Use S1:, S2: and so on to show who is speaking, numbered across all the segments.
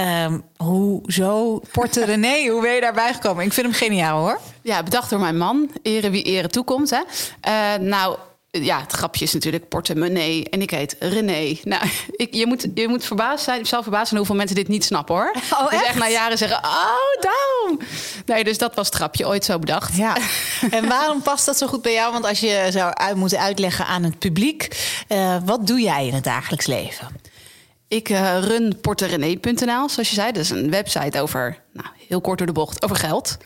S1: Um, hoezo Porte René? Hoe ben je daarbij gekomen? Ik vind hem geniaal hoor.
S2: Ja, bedacht door mijn man. Ere wie ere toekomt. Hè? Uh, nou, ja, het grapje is natuurlijk portemonnee en ik heet René. Nou, ik, je, moet, je moet verbaasd zijn, zelf verbaasd zijn hoeveel mensen dit niet snappen hoor.
S1: Oh,
S2: dus echt na jaren zeggen, oh, daarom. Nee, dus dat was het grapje, ooit zo bedacht.
S1: Ja. En waarom past dat zo goed bij jou? Want als je zou uit moeten uitleggen aan het publiek, uh, wat doe jij in het dagelijks leven?
S2: Ik uh, run porterenee.nl, zoals je zei. Dat is een website over, nou, heel kort door de bocht, over geld.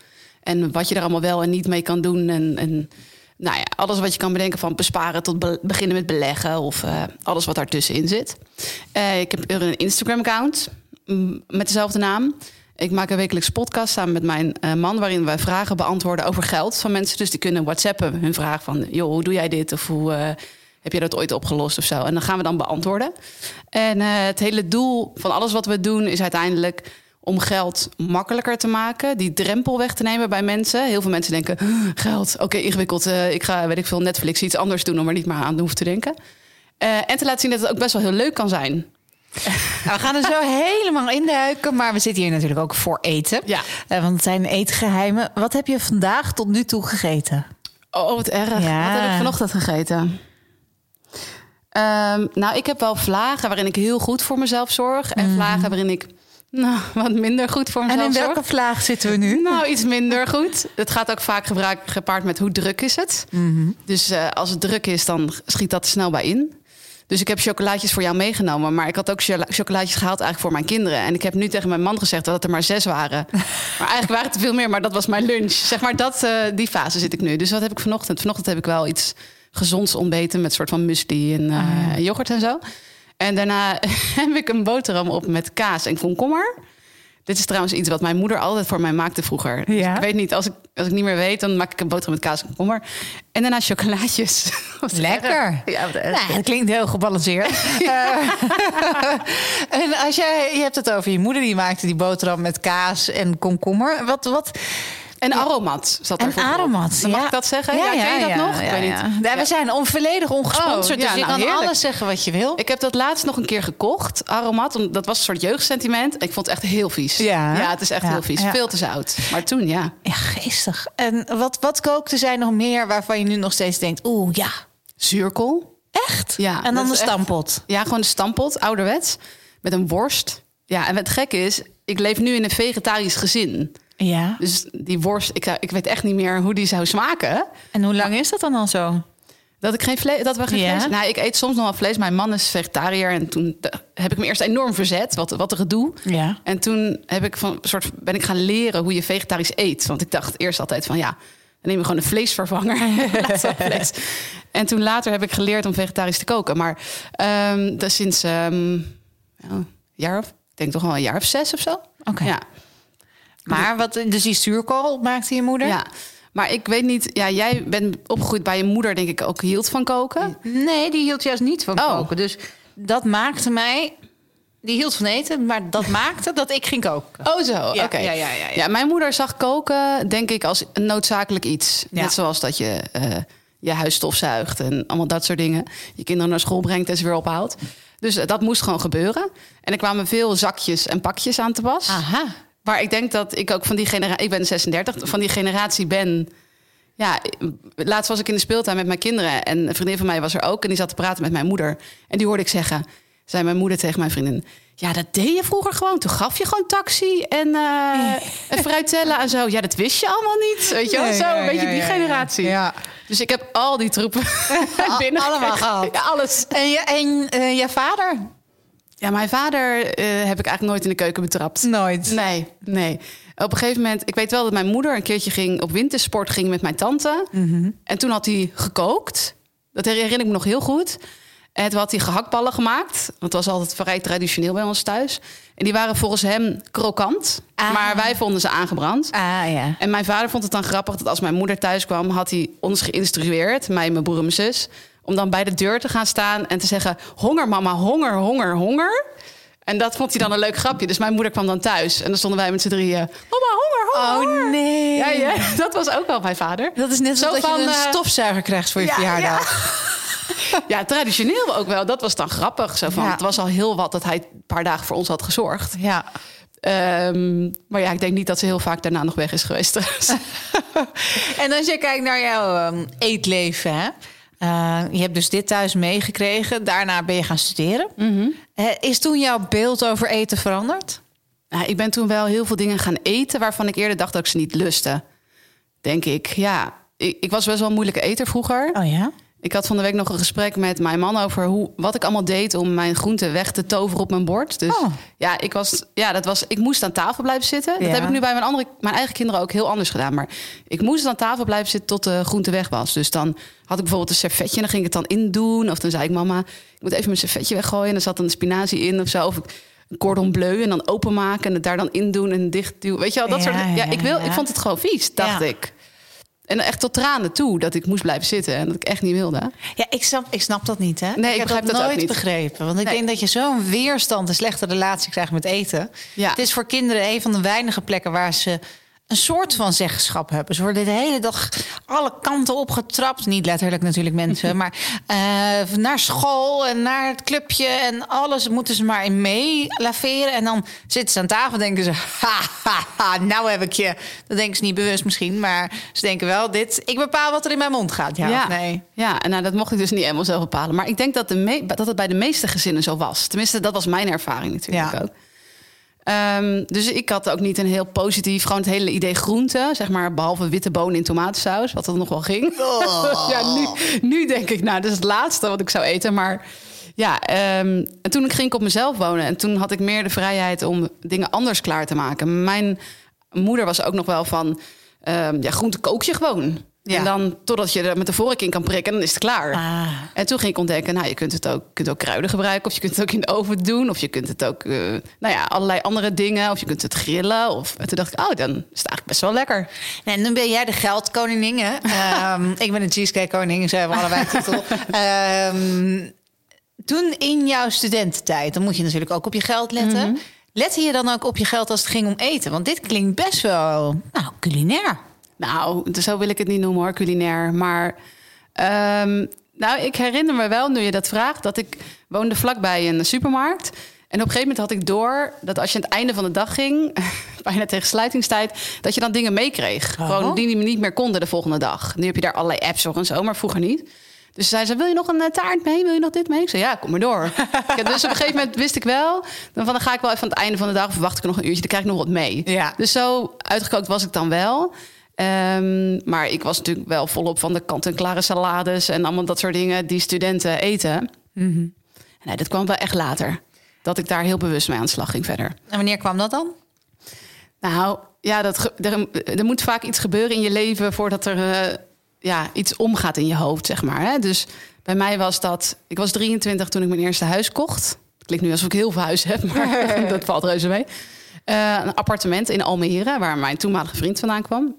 S2: En wat je er allemaal wel en niet mee kan doen. En, en nou ja, alles wat je kan bedenken van besparen tot be beginnen met beleggen of uh, alles wat daartussenin zit. Uh, ik heb een Instagram-account met dezelfde naam. Ik maak een wekelijks podcast samen met mijn man, waarin wij vragen beantwoorden over geld van mensen. Dus die kunnen WhatsAppen hun vraag van, joh, hoe doe jij dit? Of hoe heb je dat ooit opgelost of zo? En dan gaan we dan beantwoorden. En het hele doel van alles wat we doen is uiteindelijk om geld makkelijker te maken, die drempel weg te nemen bij mensen. Heel veel mensen denken: geld, oké, ingewikkeld. Uh, ik ga, weet ik veel, Netflix iets anders doen om er niet meer aan hoeven te denken. Uh, en te laten zien dat het ook best wel heel leuk kan zijn.
S1: Nou, we gaan er zo helemaal induiken, maar we zitten hier natuurlijk ook voor eten.
S2: Ja.
S1: Uh, want het zijn eetgeheimen. Wat heb je vandaag tot nu toe gegeten?
S2: Oh, wat erg. Ja. Wat heb ik vanochtend gegeten? Um, nou, ik heb wel vlagen waarin ik heel goed voor mezelf zorg. En mm. vlagen waarin ik nou, wat minder goed voor mezelf.
S1: En in welke
S2: zorg.
S1: vlaag zitten we nu?
S2: Nou, iets minder goed. Het gaat ook vaak gepaard met hoe druk is het.
S1: Mm -hmm.
S2: Dus uh, als het druk is, dan schiet dat er snel bij in. Dus ik heb chocolaatjes voor jou meegenomen. Maar ik had ook chocolaatjes gehaald eigenlijk voor mijn kinderen. En ik heb nu tegen mijn man gezegd dat het er maar zes waren. maar eigenlijk waren het er veel meer, maar dat was mijn lunch. Zeg maar, dat, uh, die fase zit ik nu. Dus wat heb ik vanochtend? Vanochtend heb ik wel iets gezonds ontbeten met soort van muesli en uh, ah, ja. yoghurt en zo. En daarna heb ik een boterham op met kaas en komkommer. Dit is trouwens iets wat mijn moeder altijd voor mij maakte vroeger.
S1: Ja.
S2: Dus ik weet niet, als ik, als ik niet meer weet, dan maak ik een boterham met kaas en komkommer. En daarna chocolaatjes.
S1: Lekker.
S2: Ja,
S1: nou, dat klinkt heel gebalanceerd. uh, en als jij, je hebt het over je moeder, die maakte die boterham met kaas en komkommer. Wat, wat,
S2: en aromat zat
S1: er. En aromat,
S2: ja. Mag ik dat zeggen? Ja, ja ken je dat nog?
S1: Ja, ja. ja, we zijn onvolledig ongesponsord, oh, dus je nou, kan heerlijk. alles zeggen wat je wil.
S2: Ik heb dat laatst nog een keer gekocht, aromat. Dat was een soort jeugdsentiment. Ik vond het echt heel vies.
S1: Ja,
S2: ja het is echt heel vies. Veel te zout. Maar toen, ja.
S1: Ja, geestig. En wat, wat kookte zij nog meer waarvan je nu nog steeds denkt... oeh, ja.
S2: Zuurkool.
S1: Echt?
S2: Ja.
S1: En dan de stampot?
S2: Echt, ja, gewoon de stampot, ouderwets. Met een worst. Ja, en het gekke is, ik leef nu in een vegetarisch gezin...
S1: Ja.
S2: Dus die worst, ik, ik weet echt niet meer hoe die zou smaken.
S1: En hoe lang is dat dan al zo?
S2: Dat ik geen vlees, dat we geen
S1: Ja.
S2: vlees. Nou, ik eet soms nog wel vlees. Mijn man is vegetariër en toen heb ik me eerst enorm verzet. Wat, wat een gedoe.
S1: Ja.
S2: En toen heb ik van soort ben ik gaan leren hoe je vegetarisch eet. Want ik dacht eerst altijd van ja, dan neem je gewoon een vleesvervanger. vlees. En toen later heb ik geleerd om vegetarisch te koken. Maar ehm dat sinds ehm, ja, een jaar of, ik denk toch wel een jaar of zes of zo.
S1: Oké.
S2: Ja.
S1: Maar wat, dus die zuurkool maakte je moeder?
S2: Ja, maar ik weet niet. Ja, jij bent opgegroeid bij je moeder, denk ik, ook hield van koken.
S1: Nee, die hield juist niet van
S2: Oh.
S1: koken. Dus dat maakte mij... Die hield van eten, maar dat maakte dat ik ging koken.
S2: Oh, zo.
S1: Ja,
S2: Oké.
S1: ja, ja, ja, ja.
S2: Ja, mijn moeder zag koken, denk ik, als een noodzakelijk iets.
S1: Ja.
S2: Net zoals dat je eh, je huis stofzuigt en allemaal dat soort dingen. Je kinderen naar school brengt en ze weer ophaalt. Dus eh, dat moest gewoon gebeuren. En er kwamen veel zakjes en pakjes aan te pas.
S1: Aha.
S2: Maar ik denk dat ik ook van die generatie... Ik ben 36, van die generatie ben... Ja, laatst was ik in de speeltuin met mijn kinderen... en een vriendin van mij was er ook... en die zat te praten met mijn moeder. En die hoorde ik zeggen... zei mijn moeder tegen mijn vriendin... ja, dat deed je vroeger gewoon. Toen gaf je gewoon taxi en, eh en fruitella en zo. Ja, dat wist je allemaal niet. Weet je wel?
S1: Nee,
S2: zo,
S1: ja,
S2: een beetje
S1: ja,
S2: die
S1: ja,
S2: generatie.
S1: Ja.
S2: Dus ik heb al die troepen binnen
S1: allemaal gehad.
S2: Ja, alles.
S1: En, je, en eh, je vader?
S2: Ja, mijn vader eh, heb ik eigenlijk nooit in de keuken betrapt.
S1: Nooit.
S2: Nee, nee. Op een gegeven moment, ik weet wel dat mijn moeder een keertje ging op wintersport ging met mijn tante.
S1: Mhm.
S2: En toen had hij gekookt. Dat herinner ik me nog heel goed. En toen had hij gehaktballen gemaakt. Want het was altijd vrij traditioneel bij ons thuis. En die waren volgens hem krokant.
S1: Ah.
S2: Maar wij vonden ze aangebrand.
S1: Ah ja.
S2: En mijn vader vond het dan grappig dat als mijn moeder thuis kwam, had hij ons geïnstrueerd, mij, mijn broer en mijn zus, om dan bij de deur te gaan staan en te zeggen: Honger, mama, honger, honger, honger. En dat vond hij dan een leuk grapje. Dus mijn moeder kwam dan thuis en dan stonden wij met z'n drieën: Mama, honger, honger.
S1: Oh nee.
S2: Ja, ja, dat was ook wel mijn vader.
S1: Dat is net
S2: Zo
S1: dat
S2: van,
S1: je een
S2: eh,
S1: stofzuiger krijgt voor je
S2: ja,
S1: verjaardag.
S2: Ja, traditioneel ook wel. Dat was dan grappig. Zo van. Het was al heel wat dat hij een paar dagen voor ons had gezorgd.
S1: Ja.
S2: Ehm, maar ja, ik denk niet dat ze heel vaak daarna nog weg is geweest.
S1: En als je kijkt naar jouw ehm, eetleven, hè? Eh, je hebt dus dit thuis meegekregen. Daarna ben je gaan studeren. Eh, is toen jouw beeld over eten veranderd?
S2: Nou, ik ben toen wel heel veel dingen gaan eten waarvan ik eerder dacht dat ik ze niet lustte. Denk ik. Ja, ik, ik was best wel een moeilijke eter vroeger.
S1: Oh ja?
S2: Ik had van de week nog een gesprek met mijn man over hoe, wat ik allemaal deed om mijn groenten weg te toveren op mijn bord. Dus
S1: Oh.
S2: ja, ik was, ja, dat was, ik moest aan tafel blijven zitten. Dat
S1: Ja.
S2: heb ik nu bij mijn, andere, mijn eigen kinderen ook heel anders gedaan. Maar ik moest aan tafel blijven zitten tot de groente weg was. Dus dan had ik bijvoorbeeld een servetje en dan ging ik het dan indoen. Of dan zei ik, mama, ik moet even mijn servetje weggooien. En er zat een spinazie in of zo. Of een cordon bleu en dan openmaken en het daar dan in doen en dicht duwen. Weet je wel, dat
S1: Ja,
S2: soort... Ja,
S1: ja,
S2: ik, wil, ik vond het gewoon vies, dacht ik. En echt tot tranen toe dat ik moest blijven zitten en dat ik echt niet wilde.
S1: Ja, ik snap, ik snap dat niet, hè?
S2: Nee, ik
S1: heb dat nooit begrepen. Want ik
S2: Nee.
S1: denk dat je zo'n weerstand, een slechte relatie krijgt met eten.
S2: Ja.
S1: Het is voor kinderen een van de weinige plekken waar ze een soort van zeggenschap hebben. Ze worden de hele dag alle kanten opgetrapt. Niet letterlijk natuurlijk mensen, maar eh, naar school en naar het clubje en alles moeten ze maar in mee laveren. En dan zitten ze aan tafel en denken ze, ha, ha, ha, nou heb ik je. Dat denken ze niet bewust misschien, maar ze denken wel dit. Ik bepaal wat er in mijn mond gaat. Ja, of nee.
S2: Ja, en nou, dat mocht ik dus niet helemaal zelf bepalen. Maar ik denk dat, de dat het bij de meeste gezinnen zo was. Tenminste, dat was mijn ervaring natuurlijk
S1: Ja.
S2: ook. Ehm, dus ik had ook niet een heel positief, gewoon het hele idee groente, zeg maar, behalve witte bonen in tomatensaus, wat er nog wel ging.
S1: Oh.
S2: ja, nu, nu denk ik, nou, dat is het laatste wat ik zou eten. Maar ja, ehm, en toen ging ik op mezelf wonen en toen had ik meer de vrijheid om dingen anders klaar te maken. Mijn moeder was ook nog wel van, ehm, ja, groente kook je gewoon.
S1: Ja.
S2: En dan, totdat je er met de vork in kan prikken, dan is het klaar.
S1: Ah.
S2: En toen ging ik ontdekken, nou, je kunt het ook, kunt ook kruiden gebruiken, of je kunt het ook in de oven doen, of je kunt het ook, eh, nou ja, allerlei andere dingen, of je kunt het grillen. Of, en toen dacht ik, oh, dan is het eigenlijk best wel lekker.
S1: En nu ben jij de geldkoningin, hè? Ehm, ik ben een cheesecake koning, zo hebben allebei titel. Ehm, toen in jouw studententijd, dan moet je natuurlijk ook op je geld letten. Lette je dan ook op je geld als het ging om eten? Want dit klinkt best wel, nou, culinair.
S2: Nou, zo wil ik het niet noemen hoor, culinair. Maar ehm, nou, ik herinner me wel, nu je dat vraagt, dat ik woonde vlakbij een supermarkt. En op een gegeven moment had ik door dat als je aan het einde van de dag ging, bijna tegen sluitingstijd, dat je dan dingen meekreeg.
S1: Oh.
S2: Gewoon die niet meer konden de volgende dag. Nu heb je daar allerlei apps voor en zo, maar vroeger niet. Dus zei ze, wil je nog een eh, taart mee? Wil je nog dit mee? Ik zei, ja, kom maar door. Ja, dus op een gegeven moment wist ik wel... Dan, van, dan ga ik wel even aan het einde van de dag... of wacht ik nog een uurtje, dan krijg ik nog wat mee.
S1: Ja.
S2: Dus zo uitgekookt was ik dan wel. Ehm, maar ik was natuurlijk wel volop van de kant-en-klare salades... en allemaal dat soort dingen die studenten eten. Nee, dat kwam wel echt later. Dat ik daar heel bewust mee aan de slag ging verder.
S1: En wanneer kwam dat dan?
S2: Nou, ja, dat er, er moet vaak iets gebeuren in je leven voordat er eh, ja, iets omgaat in je hoofd, zeg maar. Hè? Dus bij mij was dat. Ik was 23 toen ik mijn eerste huis kocht. Het klinkt nu alsof ik heel veel huis heb, maar dat valt reuze mee. Eh, een appartement in Almere, waar mijn toenmalige vriend vandaan kwam.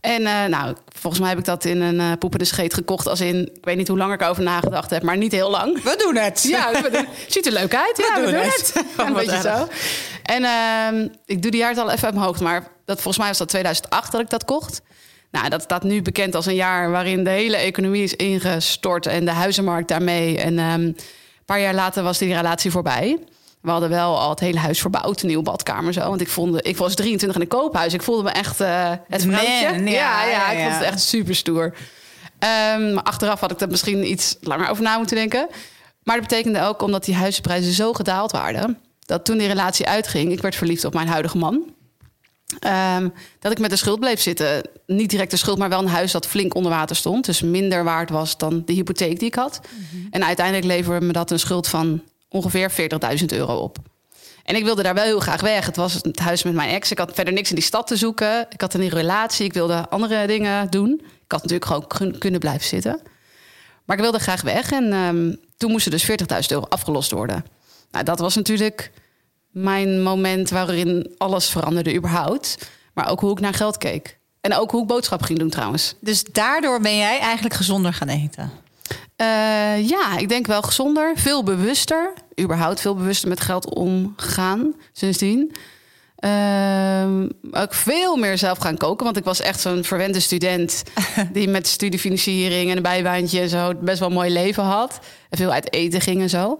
S2: En eh, nou, volgens mij heb ik dat in een eh poepende scheet gekocht. Als in, ik weet niet hoe lang ik erover nagedacht heb, maar niet heel lang.
S1: We doen het.
S2: Ja, we doen- ziet er leuk uit. Ja, we,
S1: doen het.
S2: het.
S1: Oh,
S2: een beetje
S1: erg.
S2: zo. En ehm, ik doe die jaartal even uit mijn hoofd. Maar dat, volgens mij was dat 2008 dat ik dat kocht. Nou, dat staat nu bekend als een jaar waarin de hele economie is ingestort. En de huizenmarkt daarmee. En ehm, een paar jaar later was die relatie voorbij. We hadden wel al het hele huis verbouwd, een nieuwe badkamer zo. Want ik, vond, ik was 23 in een koophuis. Ik voelde me echt eh, het
S1: man, ja,
S2: ja,
S1: ja,
S2: ik vond het echt super stoer. Ehm, maar achteraf had ik er misschien iets langer over na moeten denken. Maar dat betekende ook omdat die huizenprijzen zo gedaald waren... dat toen die relatie uitging, ik werd verliefd op mijn huidige man... Ehm, dat ik met de schuld bleef zitten. Niet direct de schuld, maar wel een huis dat flink onder water stond. Dus minder waard was dan de hypotheek die ik had. En uiteindelijk leverde me dat een schuld van ongeveer 40.000 euro op. En ik wilde daar wel heel graag weg. Het was het huis met mijn ex. Ik had verder niks in die stad te zoeken. Ik had een relatie. Ik wilde andere dingen doen. Ik had natuurlijk gewoon kun- kunnen blijven zitten. Maar ik wilde graag weg. En ehm, toen moest er dus 40.000 euro afgelost worden. Nou, dat was natuurlijk mijn moment waarin alles veranderde überhaupt. Maar ook hoe ik naar geld keek. En ook hoe ik boodschappen ging doen trouwens.
S1: Dus daardoor ben jij eigenlijk gezonder gaan eten?
S2: Uh, ja, ik denk wel gezonder. Veel bewuster. Überhaupt veel bewuster met geld omgaan sindsdien. Uh, ook veel meer zelf gaan koken. Want ik was echt zo'n verwende student... die met studiefinanciering en een bijbaantje en zo... best wel een mooi leven had. En veel uit eten ging en zo.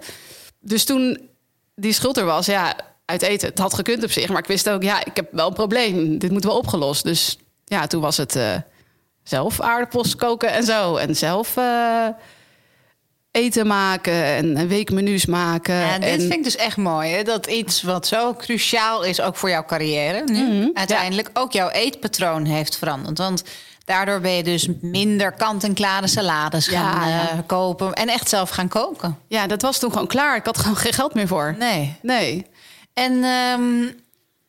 S2: Dus toen die schuld er was, ja, uit eten. Het had gekund op zich, maar ik wist ook, ja, ik heb wel een probleem. Dit moet wel opgelost. Dus ja, toen was het uh, zelf aardappels koken en zo. En zelf uh, eten maken en weekmenu's maken.
S1: Ja, dit
S2: en...
S1: vind ik dus echt mooi. Hè? Dat iets wat zo cruciaal is, ook voor jouw carrière nu, mm -hmm. uiteindelijk ja. ook jouw eetpatroon heeft veranderd. Want daardoor ben je dus minder kant-en-klare salades gaan ja. Uh, kopen en echt zelf gaan koken.
S2: Ja, dat was toen gewoon klaar. Ik had gewoon geen geld meer voor.
S1: Nee.
S2: Nee.
S1: En um,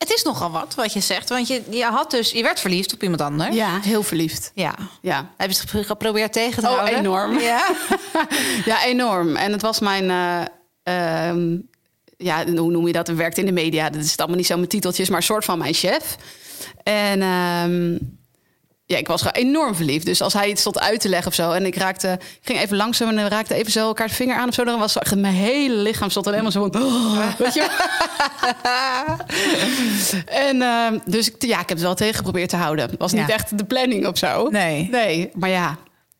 S1: het is nogal wat wat je zegt. Want je, je had dus, je werd verliefd op iemand anders.
S2: Ja, heel verliefd.
S1: Ja.
S2: ja.
S1: Heb je het geprobeerd tegen te
S2: oh,
S1: houden?
S2: enorm.
S1: Ja?
S2: ja, enorm. En het was mijn... Uh, um, ja, hoe noem je dat? We werkte in de media. Dat is allemaal niet zo met titeltjes, maar een soort van mijn chef. En... Um, ja, ik was gewoon enorm verliefd. Dus als hij iets stond uit te leggen of zo... en ik raakte, ik ging even langzaam en raakte even zo elkaar de vinger aan of zo... dan was echt mijn hele lichaam stond alleen maar zo van... Oh, weet je En uh, dus ja, ik heb het wel tegen geprobeerd te houden. Was niet ja. echt de planning of zo.
S1: Nee.
S2: Nee, maar ja,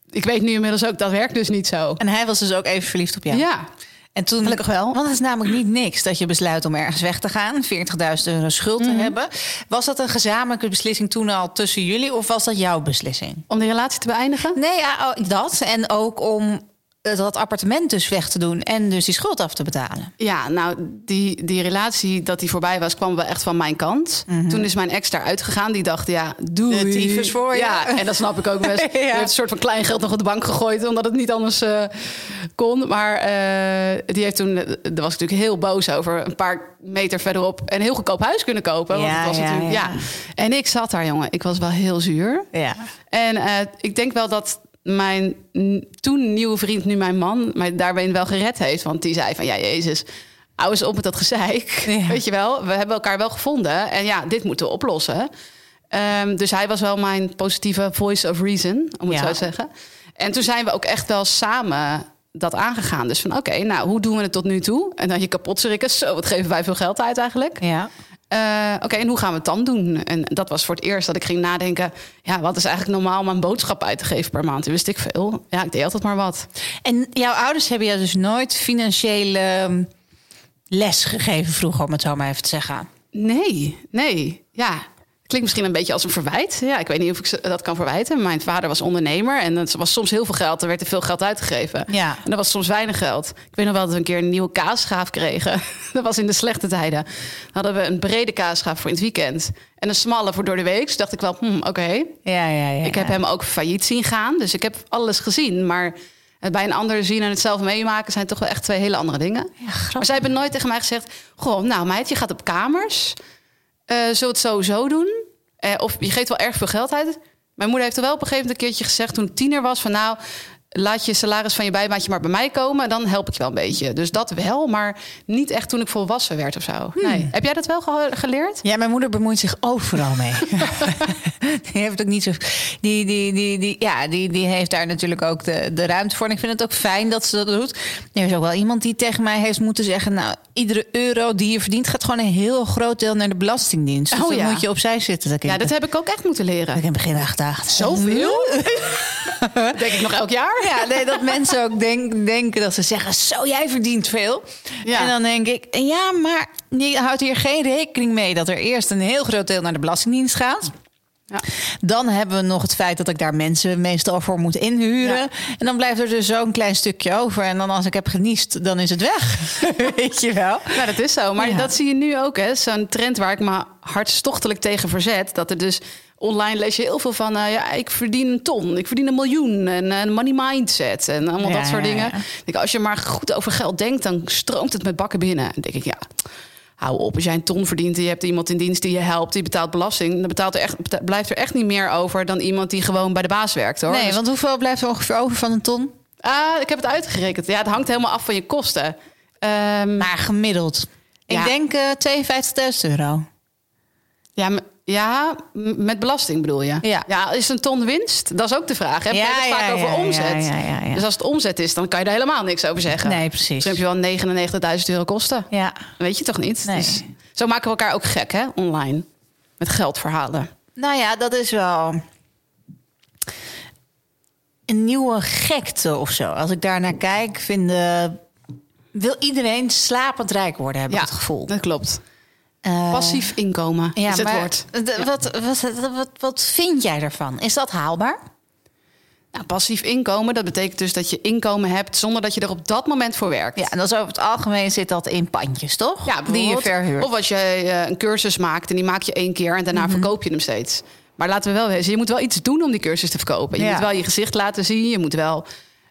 S2: ik weet nu inmiddels ook, dat werkt dus niet zo.
S1: En hij was dus ook even verliefd op jou?
S2: Ja.
S1: En toen,
S2: Gelukkig wel.
S1: Want het is namelijk niet niks dat je besluit om ergens weg te gaan. 40.000 euro schuld
S2: Mhm.
S1: te hebben. Was dat een gezamenlijke beslissing toen al tussen jullie? Of was dat jouw beslissing?
S2: Om de relatie te beëindigen?
S1: Nee, ja, oh, dat. En ook om dat appartement dus weg te doen. En dus die schuld af te betalen.
S2: Ja, nou, die, die relatie dat die voorbij was, kwam wel echt van mijn kant.
S1: Mhm.
S2: Toen is mijn ex daaruit gegaan. Die dacht, ja, doei.
S1: De tyfus voor je.
S2: Ja, en dat snap ik ook best.
S1: Ja.
S2: Heeft een soort van klein geld nog op de bank gegooid, omdat het niet anders eh, kon. Maar eh, die heeft toen, daar was ik natuurlijk heel boos over, een paar meter verderop een heel goedkoop huis kunnen kopen. want
S1: Ja,
S2: het was
S1: ja,
S2: natuurlijk,
S1: ja.
S2: ja. En ik zat daar, jongen. Ik was wel heel zuur.
S1: Ja.
S2: En eh, ik denk wel dat mijn toen nieuwe vriend, nu mijn man, mij daarbij wel gered heeft. Want die zei van, ja, Jezus, hou eens op met dat gezeik.
S1: Ja.
S2: Weet je wel, we hebben elkaar wel gevonden. En ja, dit moeten we oplossen. Ehm, dus hij was wel mijn positieve voice of reason, om het
S1: Ja.
S2: zo te zeggen. En toen zijn we ook echt wel samen dat aangegaan. Dus van, oké, nou, hoe doen we het tot nu toe? En dan je kapot schrikken. Zo, wat geven wij veel geld uit eigenlijk?
S1: Ja.
S2: Eh, Oké, en hoe gaan we het dan doen? En dat was voor het eerst dat ik ging nadenken... ja, wat is eigenlijk normaal om een boodschap uit te geven per maand? Toen wist ik veel. Ja, ik deed altijd maar wat.
S1: En jouw ouders hebben jou dus nooit financiële ehm, les gegeven vroeger, om het zo maar even te zeggen.
S2: Nee, nee. Ja, klinkt misschien een beetje als een verwijt. Ja, ik weet niet of ik dat kan verwijten. Mijn vader was ondernemer en het was soms heel veel geld. Er werd er veel geld uitgegeven.
S1: Ja.
S2: En dat was soms weinig geld. Ik weet nog wel dat we een keer een nieuwe kaasschaaf kregen. dat was in de slechte tijden. Dan hadden we een brede kaasschaaf voor in het weekend... en een smalle voor door de week. Dus dacht ik wel, hm, oké.
S1: Ja, ja, ja.
S2: Ik heb hem ook failliet zien gaan. Dus ik heb alles gezien. Maar het bij een ander zien en het zelf meemaken... zijn toch wel echt twee hele andere dingen. maar zij hebben nooit tegen mij gezegd... Goh, nou meid, je gaat op kamers. Eh zullen het sowieso doen? Eh, of je geeft wel erg veel geld uit. Mijn moeder heeft er wel op een gegeven moment een keertje gezegd... toen ik tiener was van nou... Laat je salaris van je bijbaantje maar bij mij komen. Dan help ik je wel een beetje. Dus dat wel, maar niet echt toen ik volwassen werd of zo. Nee. Heb jij dat wel ge- geleerd?
S1: Ja, mijn moeder bemoeit zich overal mee. die heeft ook niet zo. Die, die, die, die, ja, die, die heeft daar natuurlijk ook de, de ruimte voor. En ik vind het ook fijn dat ze dat doet. Er is ook wel iemand die tegen mij heeft moeten zeggen: Nou, iedere euro die je verdient, gaat gewoon een heel groot deel naar de Belastingdienst. Dus
S2: Oh,
S1: dan
S2: ja.
S1: moet je opzij zitten. Dat
S2: Ja, dat heb ik ook echt moeten leren.
S1: ik in het begin echt gedacht.
S2: Zoveel? Denk ik nog elk jaar?
S1: Ja, nee, dat mensen ook denk, denken dat ze zeggen: Zo, jij verdient veel.
S2: Ja.
S1: En dan denk ik: Ja, maar je houdt hier geen rekening mee dat er eerst een heel groot deel naar de Belastingdienst gaat.
S2: Ja.
S1: Dan hebben we nog het feit dat ik daar mensen meestal voor moet inhuren.
S2: Ja.
S1: En dan blijft er dus zo'n klein stukje over. En dan als ik heb geniest, dan is het weg. Weet je wel?
S2: Ja, dat is zo. Maar
S1: Ja.
S2: dat zie je nu ook. Zo'n trend waar ik me hartstochtelijk tegen verzet. Dat er dus online lees je heel veel van... eh, ja, ik verdien een ton, ik verdien een miljoen. En een money mindset en allemaal
S1: Ja,
S2: dat soort dingen.
S1: ja.
S2: Ik denk, als je maar goed over geld denkt... dan stroomt het met bakken binnen. Dan denk ik, ja... Hou op, als jij een ton verdient en je hebt iemand in dienst die je helpt, die betaalt belasting, dan betaalt er echt, blijft er echt niet meer over dan iemand die gewoon bij de baas werkt hoor.
S1: Nee,
S2: Dus,
S1: want hoeveel blijft er ongeveer over van een ton?
S2: Ah, ik heb het uitgerekend. Ja, het hangt helemaal af van je kosten. Ehm,
S1: Maar gemiddeld.
S2: Ja.
S1: Ik denk eh 52.000 euro.
S2: ja, m- ja, met belasting bedoel je?
S1: Ja.
S2: is een ton winst? Dat is ook de vraag. Hè?
S1: Ja,
S2: het vaak
S1: ja,
S2: over
S1: ja,
S2: omzet.
S1: ja, ja, ja, ja.
S2: Dus als het omzet is, dan kan je daar helemaal niks over zeggen.
S1: Nee, precies.
S2: Dus dan heb je wel 99.000 euro kosten.
S1: Ja.
S2: Weet je toch niet?
S1: Nee.
S2: Dus zo maken we elkaar ook gek, hè? Online. Met geldverhalen.
S1: Nou ja, dat is wel een nieuwe gekte of zo. Als ik daar naar kijk, vinden, wil iedereen slapend rijk worden, heb ik het gevoel.
S2: dat klopt.
S1: Eh,
S2: Passief inkomen
S1: ja,
S2: is het
S1: maar
S2: woord.
S1: Wat, wat, wat, wat vind jij ervan? Is dat haalbaar?
S2: Nou, passief inkomen, dat betekent dus dat je inkomen hebt zonder dat je er op dat moment voor werkt.
S1: Ja, en dat is over het algemeen zit dat in pandjes, toch?
S2: Ja,
S1: die je verhuurt.
S2: Of als je eh, een cursus maakt en die maak je één keer en daarna
S1: Mhm.
S2: verkoop je hem steeds. Maar laten we wel wezen, je moet wel iets doen om die cursus te verkopen. Je
S1: Ja.
S2: moet wel je gezicht laten zien. Je moet wel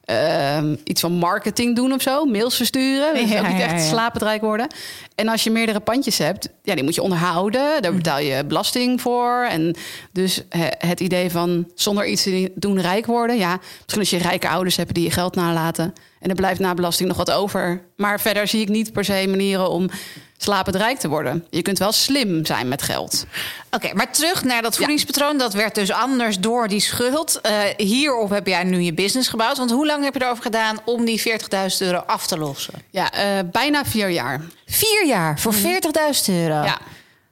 S2: ehm, iets van marketing doen of zo. Mails versturen. Dat is
S1: Ja,
S2: ook niet echt
S1: ja.
S2: slapend rijk worden. En als je meerdere pandjes hebt, ja, die moet je onderhouden. Daar betaal je belasting voor. En dus het idee van zonder iets te doen rijk worden. Ja, misschien als je rijke ouders hebt die je geld nalaten. En er blijft na belasting nog wat over. Maar verder zie ik niet per se manieren om slapend rijk te worden. Je kunt wel slim zijn met geld.
S1: Oké, maar terug naar dat voedingspatroon. Dat werd dus anders door die schuld. Eh, hierop heb jij nu je business gebouwd. Want hoe lang heb je erover gedaan om die 40.000 euro af te lossen?
S2: Ja, eh, bijna vier jaar.
S1: Vier jaar voor 40.000 euro.
S2: Ja.